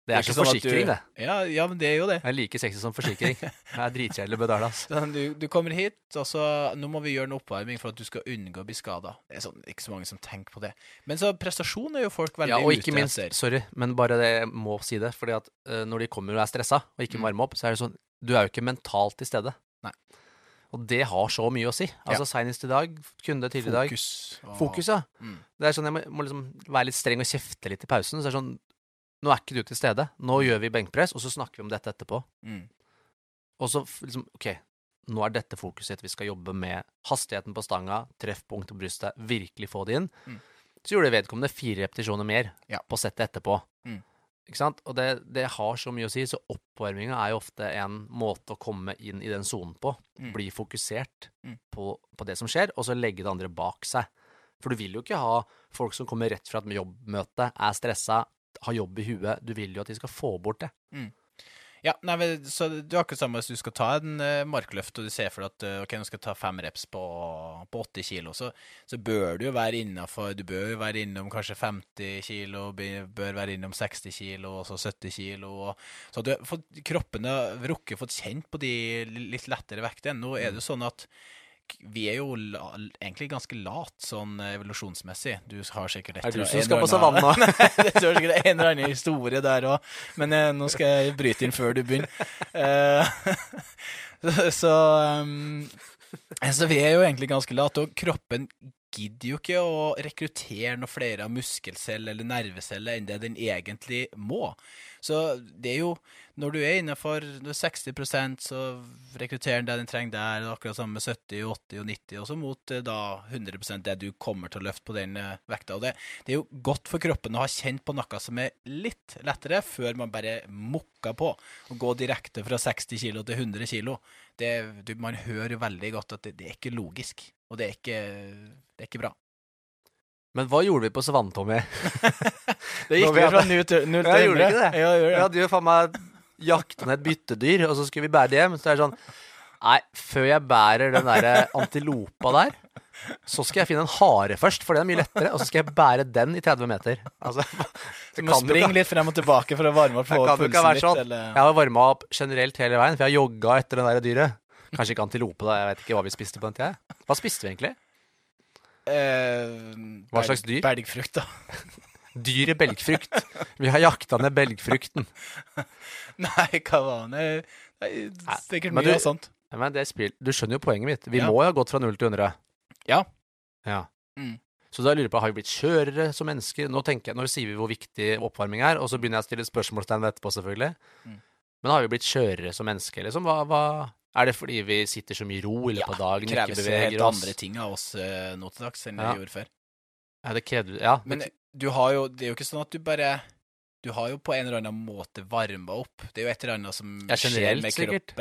Det er ikke som sånn forsikring, du, det. Ja, ja, men det er jo det. Det er like sexy som forsikring. Det er dritkjedelig å betale, ass. Sånn, du, du kommer hit, og så Nå må vi gjøre en oppvarming for at du skal unngå å bli skada. Det er sånn, ikke så mange som tenker på det. Men så prestasjon er jo folk veldig Ja, og ikke minst, etter. sorry, men bare det jeg må si det, fordi at uh, når de kommer og er stressa og ikke Mm. varmer opp, så er det sånn Du er jo ikke mentalt til stede. Nei. Og det har så mye å si. Altså Senest i dag, kunde tidligere i dag Fokus. Fokus, ja. Mm. Det er sånn Jeg må, må liksom være litt streng og kjefte litt i pausen. Så det er sånn Nå er ikke du til stede. Nå gjør vi benkpress, og så snakker vi om dette etterpå. Mm. Og så liksom OK, nå er dette fokuset. Vi skal jobbe med hastigheten på stanga, treffpunkt på brystet, virkelig få det inn. Mm. Så gjorde vedkommende fire repetisjoner mer Ja. på settet etterpå. Mm. Ikke sant? Og det, det har så mye å si, så oppvarminga er jo ofte en måte å komme inn i den sonen på. Mm. Bli fokusert Mm. på, på det som skjer, og så legge det andre bak seg. For du vil jo ikke ha folk som kommer rett fra et jobbmøte, er stressa, har jobb i huet. Du vil jo at de skal få bort det. Ja, nei, så det er akkurat samme hvis du skal ta en eh, markløft, og du ser for deg at eh, ok, nå skal jeg ta fem reps på, på 80 kilo, så, så bør du jo være innafor Du bør jo være innom kanskje 50 kilo, bør være innom 60 kilo, og så 70 kilo. Og, så du har fått, kroppen rukket fått kjent på de litt lettere vektene. Nå er det jo sånn at vi er jo la, egentlig ganske lat sånn evolusjonsmessig. Du har sikkert et Er du som skal på? Nei, det står sikkert en eller annen historie der òg, men eh, nå skal jeg bryte inn før du begynner. Eh, så, så, um, så vi er jo egentlig ganske late, og kroppen gidder jo ikke å rekruttere noe flere av muskelceller eller nerveceller enn det den egentlig må. Så det er jo Når du er innenfor 60% så rekrutterer den det den trenger der, akkurat samme med 70, 80 og 90, og så mot eh, da 100% det du kommer til å løfte på den eh, vekta. Og det, det er jo godt for kroppen å ha kjent på noe som er litt lettere, før man bare mukker på. Å gå direkte fra 60 kilo til 100 kilo. Man hører jo veldig godt at det, det er ikke logisk, og det er ikke, det er ikke bra. Men hva gjorde vi på savannen, Tommy? Det gikk vi fra null til 0 Ja, gjorde det ikke det? Ja, gjorde gjorde Vi det. hadde jo faen meg jakta ned et byttedyr, og så skulle vi bære det hjem. Så det er sånn Nei, før jeg bærer den der antilopa der, så skal jeg finne en hare først, for det er mye lettere. Og så skal jeg bære den i 30 meter. Altså, Du må springe litt frem og tilbake for å varme opp det jo pulsen litt. sånn. Eller... Jeg har varma opp generelt hele veien, for jeg har jogga etter den der dyret. Kanskje ikke antilope, da. Jeg vet ikke hva vi spiste på den tida. Hva spiste vi egentlig? Eh, Hva slags dyr? Belgfrukt, da. Dyret belgfrukt. Vi har jakta ned belgfrukten. Nei, hva var det? Sikkert mye av sånt. Men det spil, du skjønner jo poenget mitt. Vi Ja. må jo ha gått fra 0 til 100. Ja. Ja. Mm. Så da lurer jeg på, har vi blitt skjørere som mennesker? Nå tenker jeg, nå sier vi hvor viktig oppvarming er, og så begynner jeg å stille spørsmålstegn ved etterpå, selvfølgelig. Mm. Men har vi blitt skjørere som mennesker, liksom? Hva, hva Er det fordi vi sitter så mye i ro i løpet av dagen, ikke kreves helt andre ting av oss eh, nå til dags enn Ja. vi gjorde før. Ja, det krever Ja. Men du har jo, det er jo ikke sånn at du bare Du har jo på en eller annen måte varma opp. Det er jo et eller annet som Ja, skjer med sikkert.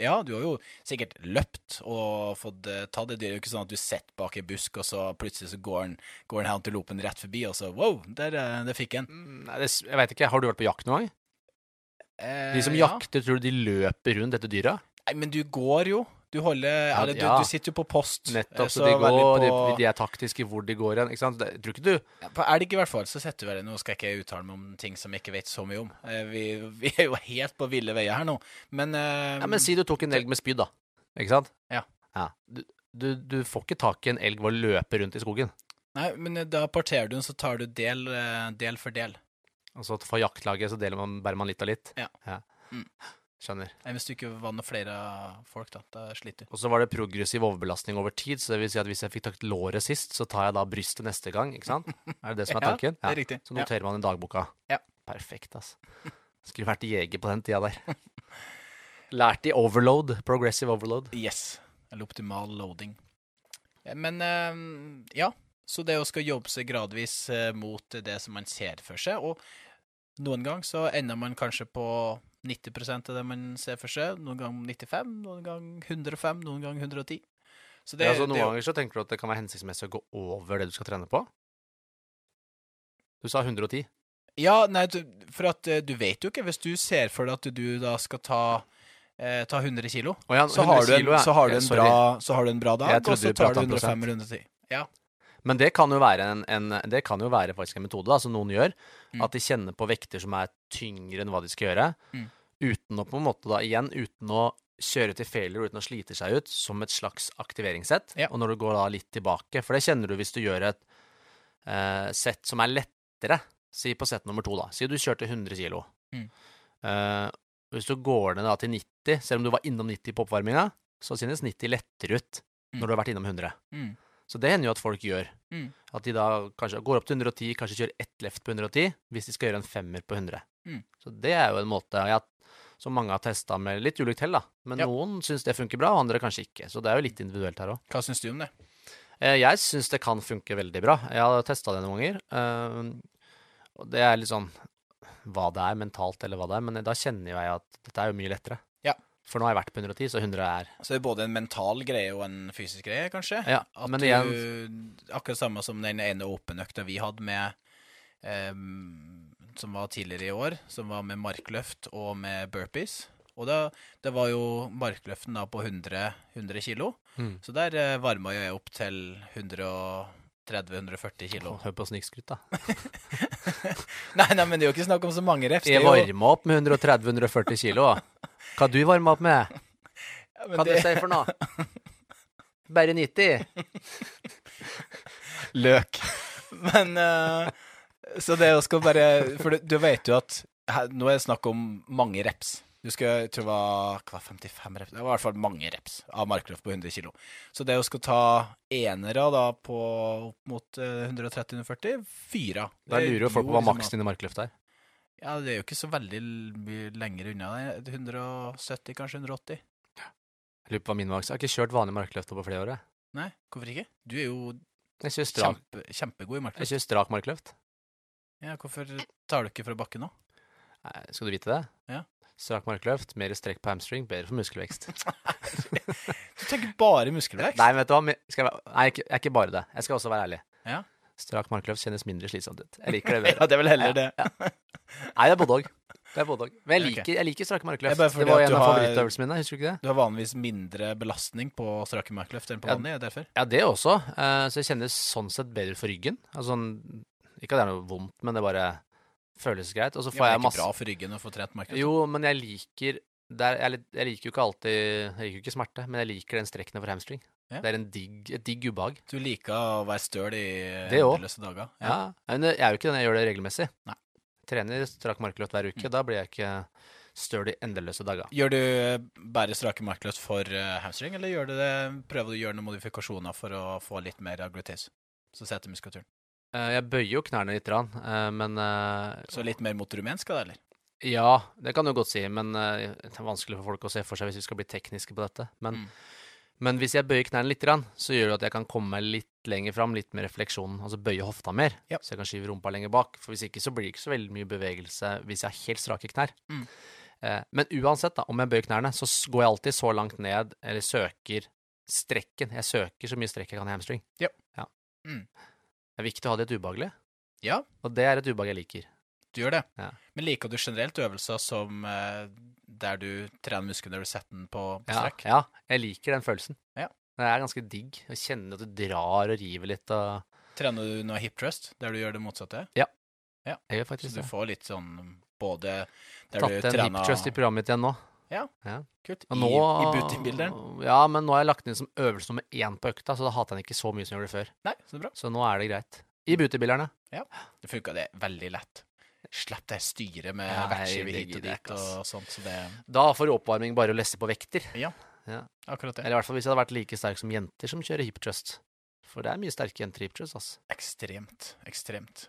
Ja, du har jo sikkert løpt og fått eh, ta det. Det er jo ikke sånn at du sitter bak ei busk, og så plutselig så går den, går den antilopen rett forbi, og så wow, der, eh, der fikk en. Mm, nei, det, jeg vet ikke, har du vært på jakt noen gang? De som Eh, ja. jakter, tror du de løper rundt dette dyret? Nei, men du går jo. Du holder Ja, Eller du, ja. du sitter jo på post. Nettopp, så så de går, på, de, de er taktiske hvor de går hen, ikke sant? Det, tror ikke du Ja, På elg i hvert fall, så sitter vi vel Nå skal jeg ikke uttale meg om ting som jeg ikke vet så mye om. Eh, Vi, vi er jo helt på ville veier her nå. Men, uh, Ja, men si du tok en elg med spyd, da. Ikke sant? Ja. Du, du, du får ikke tak i en elg ved å løpe rundt i skogen. Nei, men eh, da parterer du den, så tar du del, del for del. Altså for jaktlaget så deler man, bærer man litt og litt. Ja. Mm. Skjønner. Nei, hvis du ikke var noe flere folk, da. Da sliter du. Og så var det progressiv overbelastning over tid, så det vil si at hvis jeg fikk tatt låret sist, så tar jeg da brystet neste gang, ikke sant? Er det det som er tanken? Ja, det er riktig. Så noterer man i dagboka. Ja. Perfekt, altså. Skulle vært jeger på den tida der. Lært i overload. Progressive overload. Yes. Eller optimal loading. Eh, Men eh, ja, så det å skal jobbe seg gradvis eh, mot det som man ser for seg, og noen gang så ender man kanskje på 90 av det man ser for seg, noen gang 95, noen gang 105, noen gang 110. Så det, ja, så noen det, er ganger så tenker du at det kan være hensiktsmessig å gå over det du skal trene på? Du sa 110. Ja, nei, du, for at eh, du vet jo ikke, hvis du ser for deg at du da skal ta eh, ta 100 kilo, oh ja, så har, du en, ja. så, har du en sorry. bra, så har du en bra dag, og så tar du 105 eller 110. Ja. Men det kan jo være en, en Det kan jo være faktisk en metode da, som noen gjør. Mm. At de kjenner på vekter som er tyngre enn hva de skal gjøre. Mm. Uten å på en måte da igjen uten å kjøre til failure, uten å slite seg ut, som et slags aktiveringssett. Ja. Og når du går da litt tilbake, for det kjenner du hvis du gjør et eh, sett som er lettere. Si på sett nummer to, da. Si du kjørte 100 kilo. Mm. Eh, hvis du går ned da til 90, selv om du var innom 90 på oppvarminga, så synes 90 lettere ut Mm. når du har vært innom 100. Mm. Så det hender jo at folk gjør. Mm. At de da kanskje går opp til 110, kanskje kjører ett left på 110, hvis de skal gjøre en femmer på 100. Mm. Så det er jo en måte ja, som mange har testa med litt ulikt hell, da. Men Ja. noen syns det funker bra, og andre kanskje ikke. Så det er jo litt individuelt her òg. Hva syns du om det? Eh, jeg syns det kan funke veldig bra. Jeg har testa det noen ganger. eh, og det er litt sånn hva det er mentalt, eller hva det er. Men da kjenner jeg at dette er jo mye lettere. For nå har jeg vært på 110, så 100 er Så det er både en mental greie og en fysisk greie, kanskje? Ja, At men du, igjen Akkurat samme som den ene open-økta vi hadde med um, som var tidligere i år, som var med markløft og med burpees. Og da, det var jo markløften da på 100, 100 kilo. Mm. Så der eh, varma jeg opp til 130-140 kilo. Hør på snikskryt, da. Nei, nei, men det er jo ikke snakk om så mange reps. Jeg varma opp med 130-140 kilo. Hva du varmer opp med? Ja, Hva det- du sier for noe? Bare 90? løk. Men uh, Så det å skal bare For du, du vet jo at her, nå er det snakk om mange reps. Du skal, jeg tror det var hva, 55 reps. Det var i hvert fall mange reps av markløft på 100 kg. Så det å skal ta enere da på opp mot eh, 130-140 Fyra. Da lurer jo folk på hva maks maksen i markløft er. Ja, det er jo ikke så veldig mye lenger unna. det er 170, kanskje 180. Jeg lurer på hva min maks Jeg har ikke kjørt vanlig markløft på flere år. jeg. Nei, hvorfor ikke? Du er jo kjempe, kjempegod i markløft. jeg kjører strak markløft. Ja, hvorfor tar du ikke fra bakken nå? Nei, Skal du vite det? Ja. Strak markløft, mer strekk på hamstring, bedre for muskelvekst. Du tenker bare muskelvekst? Nei, vet du hva? Skal jeg, nei, ikke, er ikke bare det. Jeg skal også være ærlig. Ja. Strak markløft kjennes mindre slitsomt ut. Jeg liker det bedre. Ja, det er vel heller det. ja. Nei, det er både òg. Det. Men jeg liker, liker, jeg liker strake Det markløft. Det var en av favorittøvelsene mine. Husker du ikke det? Du har vanligvis mindre belastning på strake markløft enn på Ja. vanlig, er det derfor? Ja, det også. Eh, så jeg kjennes sånn sett bedre for ryggen. Altså, sånn- ikke at det er noe vondt, men det bare føles greit. Og så Ja, jeg masse det er ikke bra for ryggen å få trent markløft? Jo, men jeg liker der, jeg, jeg liker jo ikke alltid Jeg liker jo ikke smerte, men jeg liker den strekken over hamstring. Ja. Det er en digg, et digg ubehag. Du liker å være støl i endeløse dager? Ja. Men jeg er jo ikke den. jeg gjør det regelmessig. Nei. Trener strak markløft hver uke. Da blir jeg ikke støl i endeløse dager. Gjør du eh, bare strake markløft for eh, hamstring, eller gjør du det, prøver du å gjøre noen modifikasjoner for å få litt mer agglutis? Så setter muskulaturen. Eh, Jeg bøyer jo knærne litt, rann, men Så litt mer mot rumensk, da, eller? Ja, det kan du godt si, men eh, det er vanskelig for folk å se for seg hvis vi skal bli tekniske på dette. Men, Mm. men hvis jeg bøyer knærne litt, så gjør det at jeg kan komme litt lenger fram, litt med refleksjonen, altså bøye hofta mer, Ja. så jeg kan skyve rumpa lenger bak. For hvis ikke så blir det ikke så veldig mye bevegelse hvis jeg har helt strake knær. Mm. Eh, men uansett, da, om jeg bøyer knærne, så går jeg alltid så langt ned, eller søker strekken. Jeg søker så mye strekk jeg kan i hamstring. Ja. ja. Mm. Det er viktig å ha det litt ubehagelig, Ja, og det er et ubehag jeg liker. Du gjør det. Ja. Men liker du generelt øvelser som eh, der du trener musklene når du setter den på, på strekk? ja, jeg liker den følelsen. Ja. Det er ganske digg. Å kjenne at du drar og river litt. Og Trener du noe hip trust, der du gjør det motsatte? Ja. jeg gjør faktisk Så du det. får litt sånn både der Tatt du en hip thrust trust i programmet mitt igjen nå. Ja, Kult. I, nå i bootybilderen? Ja, men nå har jeg lagt den inn som øvelse nummer én på økta, så da hater jeg den ikke så mye som jeg gjorde før. Nei, så det er bra. Så nå er det greit. I bootybilderne. Det funka det veldig lett. Slipp deg styre med Ja, vektskive hit og dit og sånt, så det Da får oppvarming bare å lesse på vekter. Ja, Akkurat det. Eller i hvert fall hvis jeg hadde vært like sterk som jenter som kjører hip trust. For det er mye sterke jenter i hip trust, altså. Ekstremt. Ekstremt.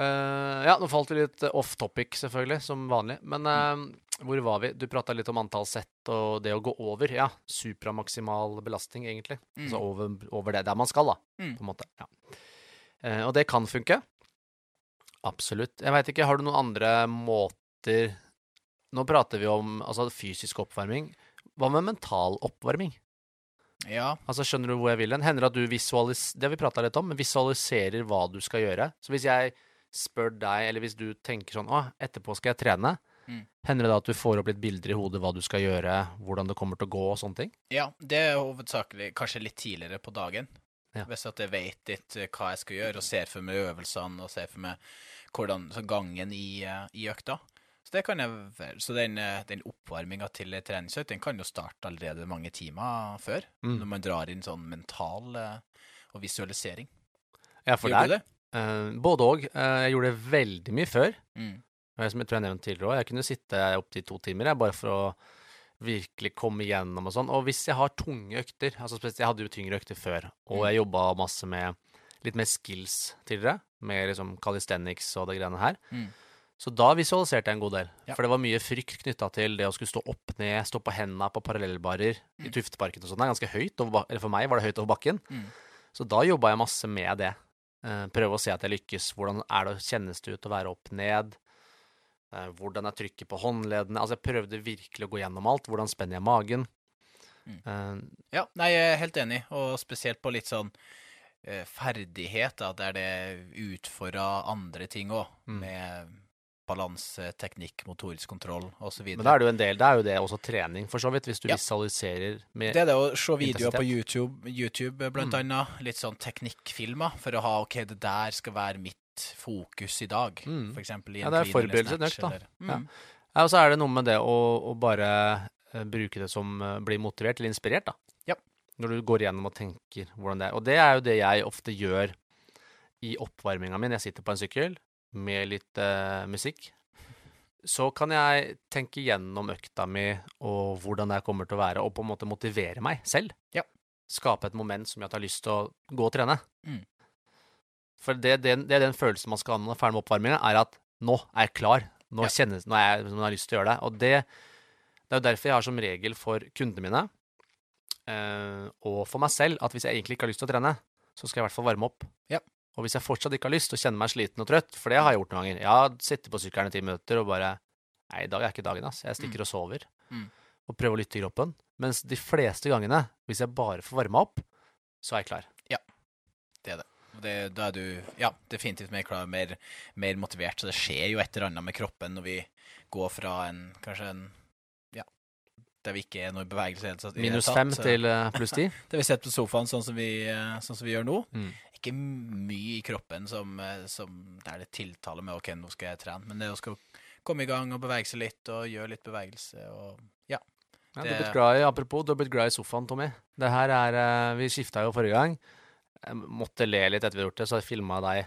Uh, ja, nå falt vi litt off topic, selvfølgelig, som vanlig. Men eh, hvor var vi? Du prata litt om antall sett og det å gå over. Ja, supramaksimal belastning, egentlig. Mm. Altså over, over det der man skal, da, Mm. på en måte. Ja. Uh, og det kan funke. Absolutt. Jeg veit ikke, har du noen andre måter Nå prater vi om altså, fysisk oppvarming. Hva med mental oppvarming? Ja. Altså, Skjønner du hvor jeg vil hen? Hender det at du visualiserer Det har vi prata litt om, men visualiserer hva du skal gjøre. Så hvis jeg spør deg, eller hvis du tenker sånn Å, etterpå skal jeg trene. Mm. Hender det da at du får opp litt bilder i hodet hva du skal gjøre, hvordan det kommer til å gå og sånne ting? ja, det er hovedsakelig kanskje litt tidligere på dagen. Ja. Hvis at jeg vet litt eh, hva jeg skal gjøre, og ser for meg øvelsene, og ser for meg hvordan, så gangen i, eh, i økta. Så det kan jeg. Så den, eh, den oppvarminga til treningsøkt, den kan jo starte allerede mange timer før. Mm. Når man drar inn sånn mental eh, og visualisering. Ja, for der, det? Uh, både òg. jeg gjorde det veldig mye før. Mm. Som jeg tror jeg nevnte tidligere òg. Jeg kunne sitte opptil to timer jeg, bare for å virkelig komme igjennom og sånn. Og hvis jeg har tunge økter altså spesielt, Jeg hadde jo tyngre økter før, og Mm. jeg jobba masse med litt mer skills tidligere. Med liksom calisthenics og det greiene her. Mm. Så da visualiserte jeg en god del. Ja. For det var mye frykt knytta til det å skulle stå opp ned, stå på henda på parallellbarer i Mm. Tufteparken og sånn. Det er ganske høyt. Over, eller for meg var det høyt over bakken. Mm. Så da jobba jeg masse med det. Eh, prøve å se at jeg lykkes. Hvordan er det, kjennes det ut å være opp ned? Eh, hvordan er trykket på håndleddene? Altså, jeg prøvde virkelig å gå gjennom alt. Hvordan spenner jeg magen? Mm. Uh, Ja, nei, jeg er helt enig, og spesielt på litt sånn eh, ferdigheter der det utfordra andre ting òg, Mm. med balanse, teknikk, motorisk kontroll osv. Men da er det jo en del, da er jo det også trening, for så vidt, hvis du Ja. visualiserer med Det er det å se videoer på YouTube, YouTube blant Mm. annet. Litt sånn teknikkfilmer for å ha OK, det der skal være mitt fokus i dag. Mm. For eksempel i Ja, det er forberedelse nok, da. eller- Ja. Mm. Ja, og så er det noe med det å, å bare eh, bruke det som uh, blir motivert eller inspirert, da. Når du går igjennom og tenker hvordan det er. Og det er jo det jeg ofte gjør i oppvarminga mi. Jeg sitter på en sykkel med litt uh, musikk. Så kan jeg tenke gjennom økta mi og hvordan det kommer til å være, og på en måte motivere meg selv. Ja. Skape et moment som gjør at jeg har lyst til å gå og trene. Mm. For det, det, det er den følelsen man skal ha når man er ferdig med oppvarminga, er at nå er jeg klar. Nå Ja. kjennes nå er jeg jeg har lyst til å gjøre det. Og det, det er jo derfor jeg har som regel for kundene mine, og for meg selv, at hvis jeg egentlig ikke har lyst til å trene, så skal jeg i hvert fall varme opp. Ja. Og hvis jeg fortsatt ikke har lyst og å kjenne meg sliten og trøtt, for det har jeg gjort noen ganger Jeg har sittet på sykkelen i ti minutter og bare Nei, i dag er ikke dagen, ass. Jeg stikker og sover. Mm. Og prøver å lytte i kroppen. Mens de fleste gangene, hvis jeg bare får varma opp, så er jeg klar. Ja, Det er det. Det. Da er du ja, definitivt mer klar, mer, mer motivert. Så det skjer jo et eller annet med kroppen når vi går fra en kanskje en der vi ikke er noe bevegelse helt, det det Minus tatt, fem så- til eh, pluss ti. Der vi sitter på sofaen sånn som vi, eh, sånn som vi gjør nå. Mm. Ikke mye i kroppen som, eh, som der det tiltaler med OK, nå skal jeg trene. Men det å skal komme i gang og bevege seg litt og gjøre litt bevegelse og ja. Ja, du Det- har blitt glad i, apropos, du har blitt glad i sofaen, Tommy. Det her er Vi skifta jo forrige gang. Jeg måtte le litt etter vi hadde gjort det, så jeg filma deg.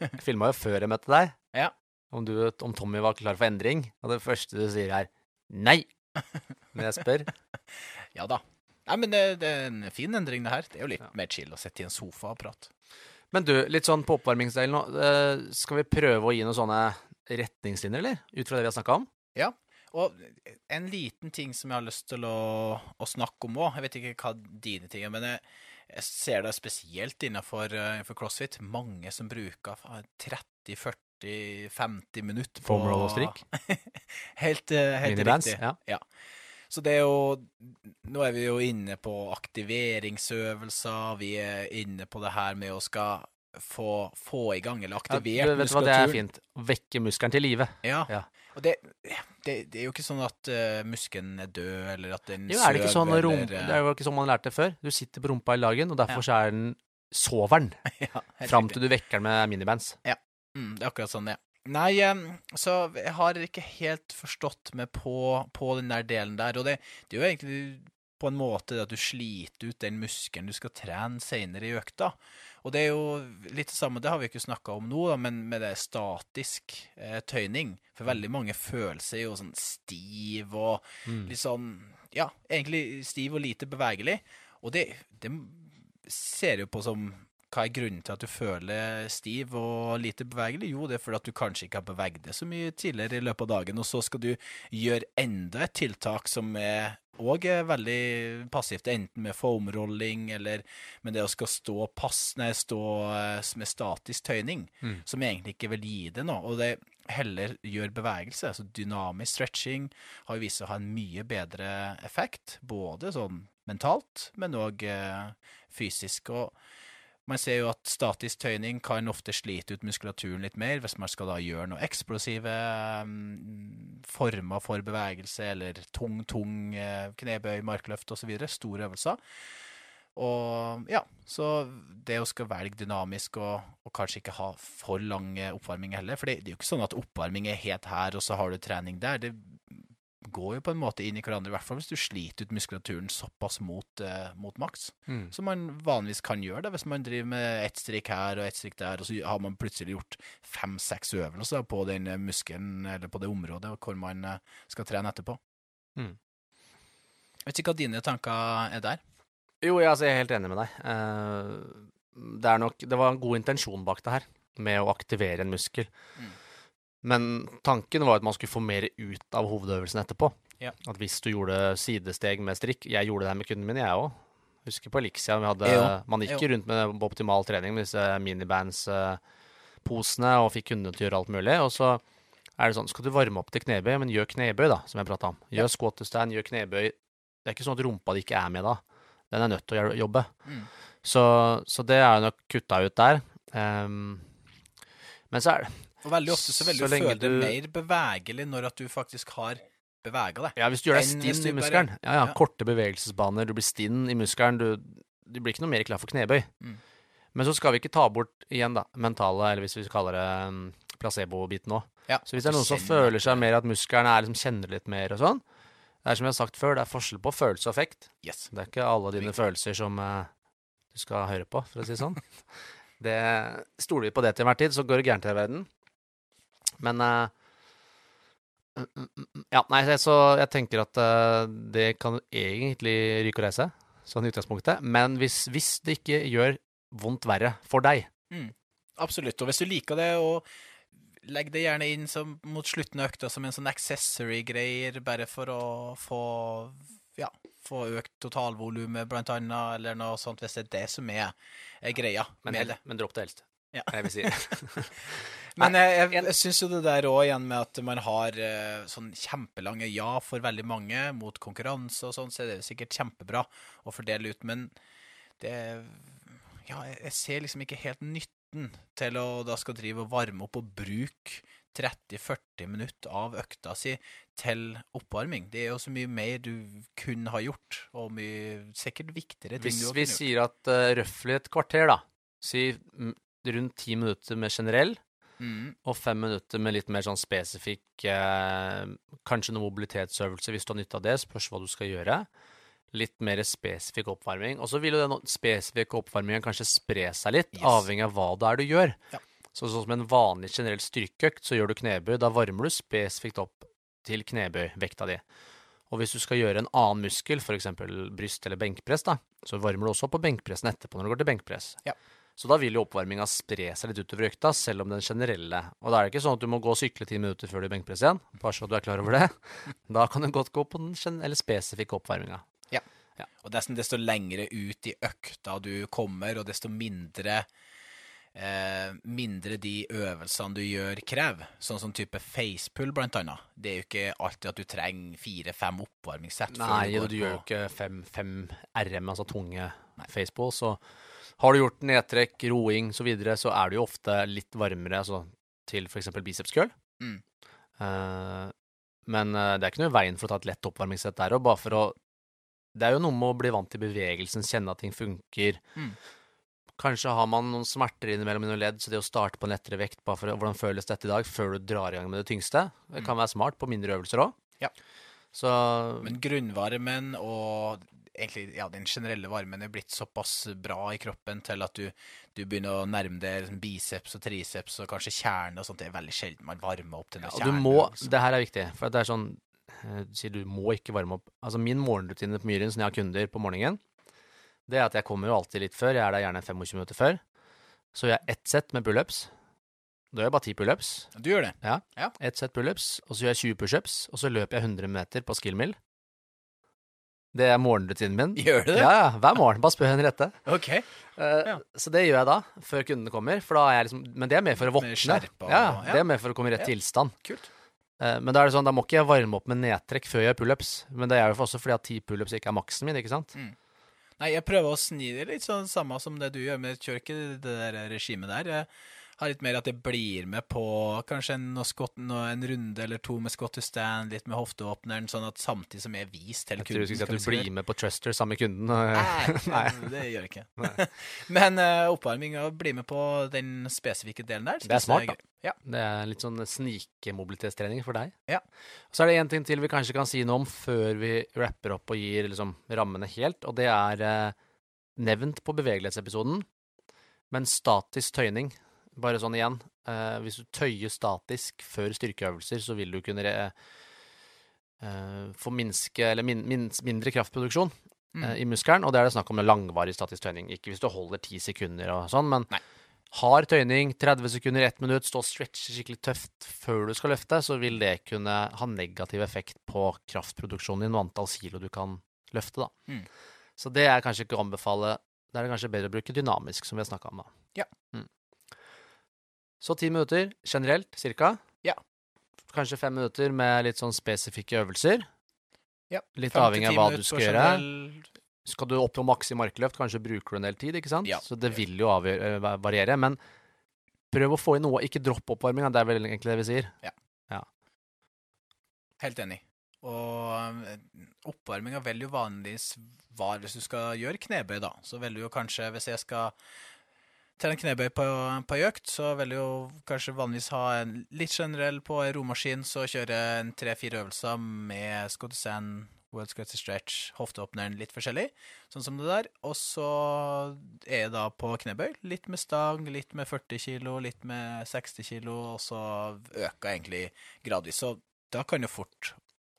Jeg filma jo før jeg møtte deg. Ja. Om, du, om Tommy var klar for endring. Og det første du sier, er nei. Når jeg spør. Ja da. Nei, men det, det er en fin endring, det her. Det er jo litt Ja. mer chill å sitte i en sofa og prate. Men du, litt sånn på oppvarmingsdelen nå. Eh, skal vi prøve å gi noen sånne retningslinjer, eller? Ut fra det vi har snakka om? Ja. Og en liten ting som jeg har lyst til å, å snakke om òg. Jeg vet ikke hva dine ting er, men jeg, jeg ser det spesielt innenfor, eh, innenfor crossfit. Mange som bruker 30-40 40-50 minutter på Foam og strikk? helt, eh, helt riktig. Ja. ja. Så det er jo Nå er vi jo inne på aktiveringsøvelser, vi er inne på det her med å skal få, få i gang eller aktivert ja, vet muskulaturen. Vet du hva, det er fint. Vekke muskelen til live. Ja. ja. Og det, det, det, er jo ikke sånn at uh, muskelen er død, eller at den jo, er det ikke sånn eller, rom, Det er jo ikke sånn man lærte det før. Du sitter på rumpa i lagen, og derfor ja. så er den soveren. ja, Fram til du vekker den med minibands. Ja. Mm, det er akkurat sånn er. Nei, så jeg har ikke helt forstått meg på, på den der delen der. Og det, det er jo egentlig på en måte at du sliter ut den muskelen du skal trene senere i økta. Og det er jo litt det samme, det har vi ikke snakka om nå, da, men med det statisk eh, tøyning. For veldig mange føler seg jo sånn stiv og Mm. litt sånn Ja, egentlig stiv og lite bevegelig. Og det, det ser jo på som hva er grunnen til at du føler stiv og lite bevegelig? Jo, det er fordi at du kanskje ikke har beveget deg så mye tidligere i løpet av dagen, og så skal du gjøre enda et tiltak som er òg er veldig passivt, enten med foamrolling eller med det å skal stå pass, nei, stå eh, med statisk tøyning, Mm. som egentlig ikke vil gi det noe. Og det heller gjør bevegelse, altså dynamisk stretching, har vist seg å ha en mye bedre effekt, både sånn mentalt, men òg eh, fysisk. Og man ser jo at statisk tøyning kan ofte slite ut muskulaturen litt mer hvis man skal da gjøre noe eksplosive mm, former for bevegelse, eller tung, tung eh, knebøy, markløft osv. Store øvelser. Og ja, så det å skal velge dynamisk og, og kanskje ikke ha for lang oppvarming heller. For det, det er jo ikke sånn at oppvarming er helt her, og så har du trening der. Det går jo på en måte inn i hverandre, i hvert fall hvis du sliter ut muskulaturen såpass mot, eh, mot maks. Mm. Som man vanligvis kan gjøre det, hvis man driver med ett strikk her og ett strikk der, og så har man plutselig gjort fem-seks øvelser på den eh, muskelen eller på det området hvor man eh, skal trene etterpå. Mm. Jeg vet ikke hva dine tanker er der. Jo, jeg, altså, jeg er helt enig med deg. Uh, det, er nok, det var en god intensjon bak det her, med å aktivere en muskel. Mm. Men tanken var at man skulle få mer ut av hovedøvelsen etterpå. Ja. At hvis du gjorde sidesteg med strikk Jeg gjorde det her med kundene mine, jeg òg. Husker på Elixia, vi hadde, man gikk jo. rundt med optimal trening med disse minibands-posene og fikk kundene til å gjøre alt mulig. Og så er det sånn, skal du varme opp til knebøy, men gjør knebøy, da, som jeg prata om. Gjør squat to stand, gjør knebøy. Det er ikke sånn at rumpa di ikke er med da. Den er nødt til å jobbe. Mm. Så, så det er nok kutta ut der. Um, men så er det Og veldig ofte så vil du føle du- mer bevegelig når at du faktisk har bevega deg. Ja, hvis du gjør deg stinn i muskelen. Ja, ja. Korte bevegelsesbaner, du blir stinn i muskelen. Du, du blir ikke noe mer klar for knebøy. Mm. Men så skal vi ikke ta bort igjen, da, mentale, eller hvis vi kaller det um, placebo-biten òg. Ja, Så hvis det er noen som føler seg mer at musklene er liksom kjenner litt mer og sånn Det er som jeg har sagt før, det er forskjell på følelse og effekt. Yes. Det er ikke alle dine følelser som uh, du skal høre på, for å si det sånn. Det Stoler vi på det til enhver tid, så går det gærent i verden. Men eh, mm, mm, mm, Ja, nei, så- jeg tenker at eh, det kan egentlig ryke og reise, sånn i utgangspunktet. Men hvis, hvis det ikke gjør vondt verre for deg Absolutt. Og hvis du liker det, og legg det gjerne inn som, mot slutten av økta som en sånn accessory-greier, bare for å få ja, få økt totalvolumet, blant annet, eller noe sånt, hvis det er det som er, er greia Men, med det. men dropp det helst. Ja. Jeg vil si. Men jeg, jeg, jeg syns jo det der òg igjen med at man har eh, sånn kjempelange ja for veldig mange mot konkurranse og sånn, så er det sikkert kjempebra å fordele ut, men det Ja, jeg, ser liksom ikke helt nytten til å da skal drive og varme opp og bruke 30-40 minutter av økta si til oppvarming. Det er jo så mye mer du kunne ha gjort, og mye sikkert viktigere ting Hvis du vi kunne gjort. sier at uh, røftlig et kvarter, da Si rundt ti minutter med generell, Mm, og fem minutter med litt mer sånn spesifikk eh, Kanskje noen mobilitetsøvelse hvis du har nytte av det. Spørs hva du skal gjøre. Litt mer spesifikk oppvarming. Og så vil jo den spesifikke oppvarmingen kanskje spre seg litt, Yes. avhengig av hva det er du gjør. Ja. Så sånn som en vanlig generell styrkeøkt, så gjør du knebøy. Da varmer du spesifikt opp til knebøyvekta di. Og hvis du skal gjøre en annen muskel, f.eks. bryst eller benkpress, da, så varmer du også opp på benkpressen etterpå når du går til benkpress. Ja. Så da vil jo oppvarminga spre seg litt utover økta, selv om den generelle Og da er det ikke sånn at du må gå og sykle ti minutter før du benkpress igjen, bare så du er klar over det. Da kan du godt gå på den spesifikke eller spesifikke oppvarminga. Og desto, desto lengre ut i økta du kommer, og desto mindre eh, mindre de øvelsene du gjør, krever. Sånn som type facepull, blant annet. Det er jo ikke alltid at du trenger fire-fem oppvarmingssett. Nei, du du, gjør jo ikke fem, fem RM, altså tunge facepulls. så har du gjort nedtrekk, roing osv., så, videre, så er du jo ofte litt varmere altså, til f.eks. biceps curl. Mm. Uh, men eh, det er ikke noe i veien for å ta et lett oppvarmingssett der òg, bare for å Det er jo noe med å bli vant til bevegelsen, kjenne at ting funker. Mm. Kanskje har man noen smerter innimellom i noen ledd, så det å starte på en lettere vekt, bare for hvordan føles dette i dag, før du drar i gang med det tyngste, det kan være smart på mindre øvelser òg. Mm. Ja. Så Men grunnvarmen og egentlig, ja, den generelle varmen er blitt såpass bra i kroppen til at du, du begynner å nærme deg liksom biceps og triceps og kanskje kjerne og sånt. Det er veldig sjelden man varmer opp til Ja, kjerne. du må, det her er viktig, for det er sånn eh, Du sier du må ikke varme opp. Altså Min morgenrutine på Myhrens som jeg har kunder på morgenen, det er at jeg kommer jo alltid litt før. Jeg er der gjerne 25 minutter før. Så gjør jeg ett sett med pullups. Da gjør jeg bare 10 pullups. Du gjør det? Ja. Ja. Ett sett pullups, og så gjør jeg 20 pushups, og så løper jeg 100 meter på skillmill. Det er morgenrutinen min. Gjør du det? Ja, ja. Hver morgen. Bare spør Henriette. OK. Eh, Ja. Så det gjør jeg da, før kundene kommer. For da er jeg liksom, men det er mer for å våkne. Ja, det er mer for å komme i rett tilstand. Kult. Eh, Men da er det sånn, da må ikke jeg varme opp med nedtrekk før jeg gjør pullups. Men det er jo også fordi at ti pullups ikke er maksen min, ikke sant? Nei, jeg prøver å sni det litt sånn samme som det du gjør, men jeg kjører ikke det der regimet der. Jeg har litt mer at jeg blir med på kanskje en, en runde eller to med scott to stand, litt med hofteåpneren, sånn at samtidig som jeg viser til kunden Jeg tror du skulle si at du blir med på Truster sammen med kunden. Nei, det gjør jeg ikke. Men uh, og bli med på den spesifikke delen der. Det er smart, da. Ja. Det er litt sånn snikemobilitetstrening for deg. Ja. Så er det én ting til vi kanskje kan si noe om før vi rapper opp og gir liksom rammene helt, og det er uh, nevnt på bevegelighetsepisoden, men statisk tøyning. Bare sånn igjen. Eh, hvis du tøyer statisk før styrkeøvelser, så vil du kunne re, eh, få minske, eller min, min, mindre kraftproduksjon Mm. eh, i muskelen, og det er det snakk om langvarig statisk tøyning. Ikke hvis du holder ti sekunder og sånn, men Nei. hard tøyning, 30 sekunder, 1 minutt, stå og stretche skikkelig tøft før du skal løfte, så vil det kunne ha negativ effekt på kraftproduksjonen din og antall kilo du kan løfte, da. Mm. Så det er kanskje ikke å anbefale. Da er det kanskje bedre å bruke dynamisk, som vi har snakka om, da. Ja. Mm. Så ti minutter generelt, cirka. Ja. Kanskje fem minutter med litt sånn spesifikke øvelser. Ja, Litt avhengig av hva du skal gjøre. generell skal du opp til maks i markløft, kanskje bruker du en del tid, ikke sant? Ja. Så det vil jo eh, variere. Men prøv å få inn noe, ikke dropp oppvarminga. Det er vel egentlig det vi sier. Ja. ja. Helt enig. Og eh, oppvarminga vil jo vanligvis være Hvis du skal gjøre knebøy, da, så vil du jo kanskje Hvis jeg skal trene knebøy på, på ei økt, så vil jeg jo kanskje vanligvis ha en litt generell på ei romaskin, så kjøre en tre-fire øvelser med Scotty Sand, World Scratchy Stretch, hofteåpneren, litt forskjellig, sånn som det der. Og så er jeg da på knebøy. Litt med stang, litt med 40 kilo, litt med 60 kilo, og så øker jeg egentlig gradvis. Så da kan jo fort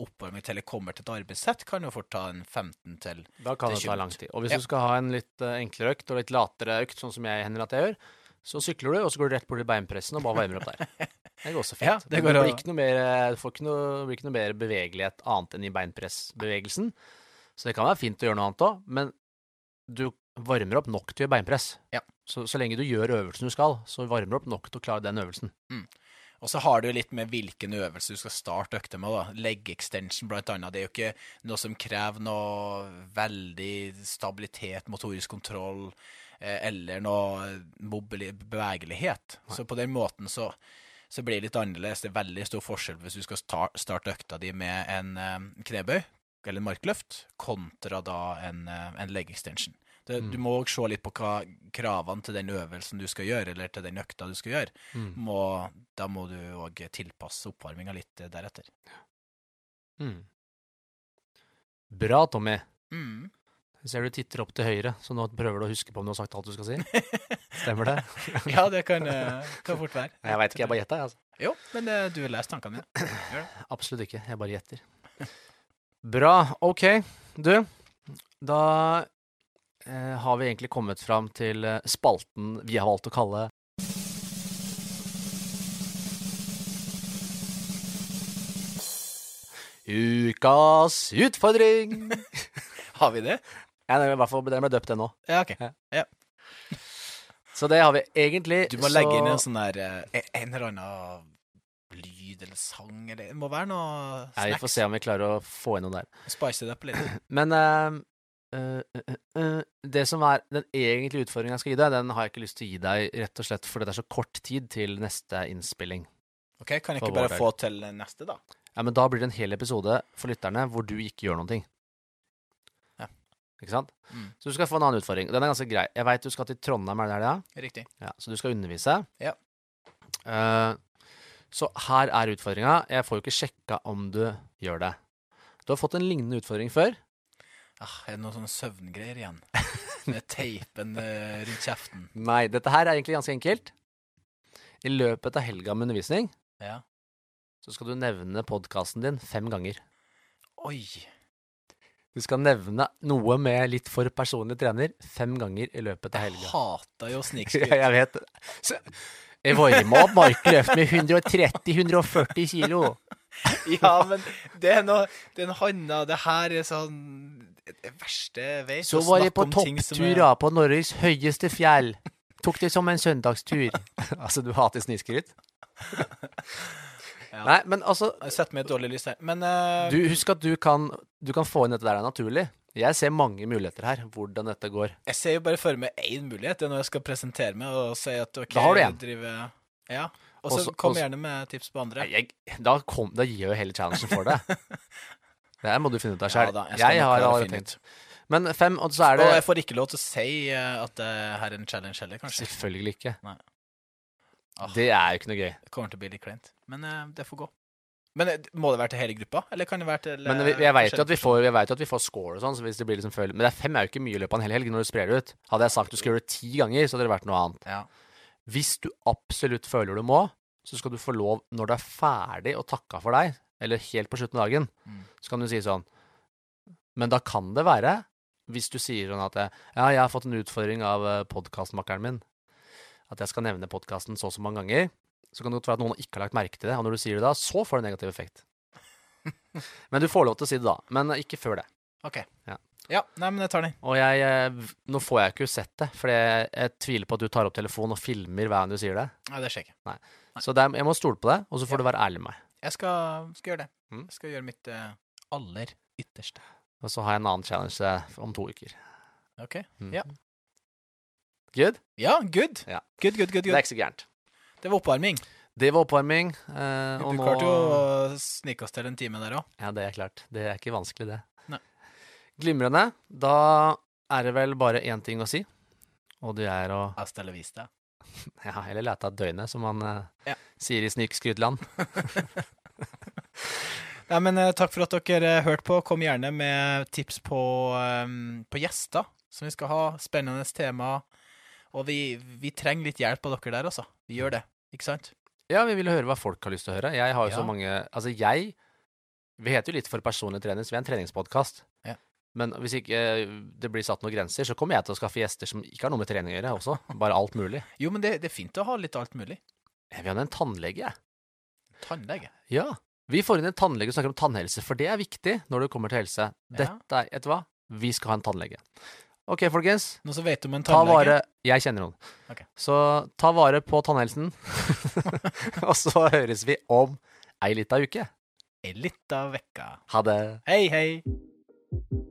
oppvarming til jeg kommer til et arbeidssett, kan jo fort ta en 15 til Da kan Det ta lang tid. Og hvis Ja. du skal ha en litt eh, enklere økt og litt latere økt, sånn som jeg hender at jeg gjør, så sykler du, og så går du rett bort til beinpressen og bare varmer opp der. Det går også fint. Ja, det det, blir ikke noe mer, eh, ikke noe, blir ikke noe mer bevegelighet annet enn i beinpressbevegelsen. Så det kan være fint å gjøre noe annet òg, men du varmer opp nok til å gjøre beinpress. Ja. Så, så lenge du gjør øvelsen du skal, så varmer du opp nok til å klare den øvelsen. Og så har det jo litt med hvilken øvelse du skal starte økta med. da. Leg extension, blant annet. Det er jo ikke noe som krever noe veldig stabilitet, motorisk kontroll, eh, eller noe bevegelighet. Så på den måten så, så blir det litt annerledes. Det er veldig stor forskjell hvis du skal sta- starte økta di med en eh, knebøy eller en markløft, kontra da en, eh, en leg extension. Det, Du må òg se litt på hva kravene til den øvelsen du skal gjøre, eller til den økta du skal gjøre. Må, da må du òg tilpasse oppvarminga litt deretter. Mm. Bra, Tommy. Mm. Jeg ser du titter opp til høyre, så nå prøver du å huske på om du har sagt alt du skal si. Stemmer det? Ja, det kan, eh, kan fort være. Jeg veit ikke, jeg bare gjetter. jeg, Altså. Jo, men eh, du har lest tankene mine. Absolutt ikke, jeg bare gjetter. Bra. OK, du. Da har vi egentlig kommet fram til eh, spalten vi har valgt å kalle Ukas utfordring! Har vi det? Ja, det er i hvert fall den ble døpt, den nå. Ja, OK. Så det har vi egentlig. Du må legge inn en sånn der eh, En eller annen lyd eller sang eller Det må være noe Nei, Vi får se om vi klarer å få inn noe der. Spice det opp litt. Men eh, eh, det som er den egentlige utfordringen jeg skal gi deg, den har jeg ikke lyst til å gi deg rett og slett fordi det er så kort tid til neste innspilling. OK, kan jeg ikke bare få til neste, da? Ja, Men da blir det en hel episode for lytterne hvor du ikke gjør noen ting. Ja. Ikke sant? Mm. Så du skal få en annen utfordring. Den er ganske grei. Jeg veit du skal til Trondheim, er det er? Riktig. Ja, så du skal undervise. Ja. Så her er utfordringa. Jeg får jo ikke sjekka om du gjør det. Du har fått en lignende utfordring før. Ah, er det noen sånne søvngreier igjen? Med teipen eh, rundt kjeften. Nei, dette her er egentlig ganske enkelt. I løpet av helga med undervisning Ja. så skal du nevne podkasten din fem ganger. Oi. Du skal nevne noe med litt for personlig trener fem ganger i løpet av Jeg helga. hater jo Ja, snikskryt. jeg vet det. Så, jeg varma opp markløft med 130-140 kilo. Ja, men det er noe Det er noe annet. Det her er sånn Det verste jeg vet. Så var jeg på topptura er- på Norges høyeste fjell. Tok det som en søndagstur. altså, du hater snikskryt? Ja. Nei, men altså Jeg setter meg i et dårlig lys her. Men uh... Du, husk at du kan, du kan få inn dette der naturlig. Jeg ser mange muligheter her, hvordan dette går. jeg ser jo bare for meg én mulighet. Det er når jeg skal presentere meg og si at OK, Da har du en. driver Ja. Og så kom også- gjerne med tips på andre. Jeg, da, kom, da gir jeg jo hele challengen for deg. Det her må du finne ut av sjøl. Ja, jeg jeg har aldri allerede tenkt. Men fem, og så er Og det jeg får ikke lov til å si eh, at det her er en challenge heller, kanskje. Selvfølgelig ikke. Ah. Det er jo ikke noe gøy. Det kommer til å bli litt kleint. Men uh, det får gå. Men eh, må det være til hele gruppa, eller kan det være til Men vi, jeg veit jo at vi får, at vi får score og sånn, så hvis det blir liksom føl... Men det er fem er jo ikke mye i løpet av en hel helg når du sprer det ut. Hadde jeg sagt du skulle gjøre det ti ganger, så hadde det vært noe annet. Ja. Hvis du absolutt føler du må, så skal du få lov når du er ferdig og takka for deg, eller helt på slutten av dagen, Mm. så kan du si sånn Men da kan det være, hvis du sier sånn at ja, jeg har fått en utfordring av podkastmakeren min, at jeg skal nevne podkasten så og så mange ganger, så kan det godt være at noen ikke har lagt merke til det, og når du sier det da, så får det negativ effekt. Men du får lov til å si det da, men ikke før det. OK. Ja. Ja, nei, men jeg tar den. Og jeg, eh, nå får jeg ikke sett det, for jeg, jeg tviler på at du tar opp telefonen og filmer hver gang du sier det. Nei, det skjer ikke. Nei. Så det er, jeg må stole på det, og så får Ja. du være ærlig med meg. Jeg skal, skal gjøre det. Mm. Jeg skal gjøre mitt uh, aller ytterste. Og så har jeg en annen challenge eh, om to uker. Ok. Mm. Ja. Good? Ja, good. Ja. Good, good, good, Det er ikke så gærent. Det var oppvarming. Det var oppvarming. eh, nå klarte jo å snike oss til en time der òg. Ja, det er klart. Det er ikke vanskelig, det. Nei. Glimrende. Da er det vel bare én ting å si, og det er å Hasta la vista. Ja, eller lete av døgnet, som man eh, Ja. Sier i Snikskrytland. Nei, men eh, Takk for at dere hørte på. Kom gjerne med tips på, um, på gjester som vi skal ha. Spennende tema. Og vi, vi trenger litt hjelp av dere der, altså. Vi gjør det, ikke sant? Ja, vi vil høre hva folk har lyst til å høre. Jeg har jo Ja. så mange Altså, jeg Vi heter jo litt for personlig trener, så vi er en treningspodkast. Ja. Men hvis ikke eh, det blir satt noen grenser, så kommer jeg til å skaffe gjester som ikke har noe med trening å gjøre, også. Bare alt mulig. Jo, men det, det er fint å ha litt alt mulig. Jeg vil ha en tannlege, jeg. Tannlege. Ja. Vi får inn en tannlege som snakker om tannhelse, for det er viktig når det kommer til helse. Dette er Vet du hva? Vi skal ha en tannlege. OK, folkens. Nå så vet du om en tannlege? Ta vare Jeg kjenner noen. Ok. Så ta vare på tannhelsen. Og så høres vi om ei lita uke. Ei lita vekka. Ha det. Hei, hei.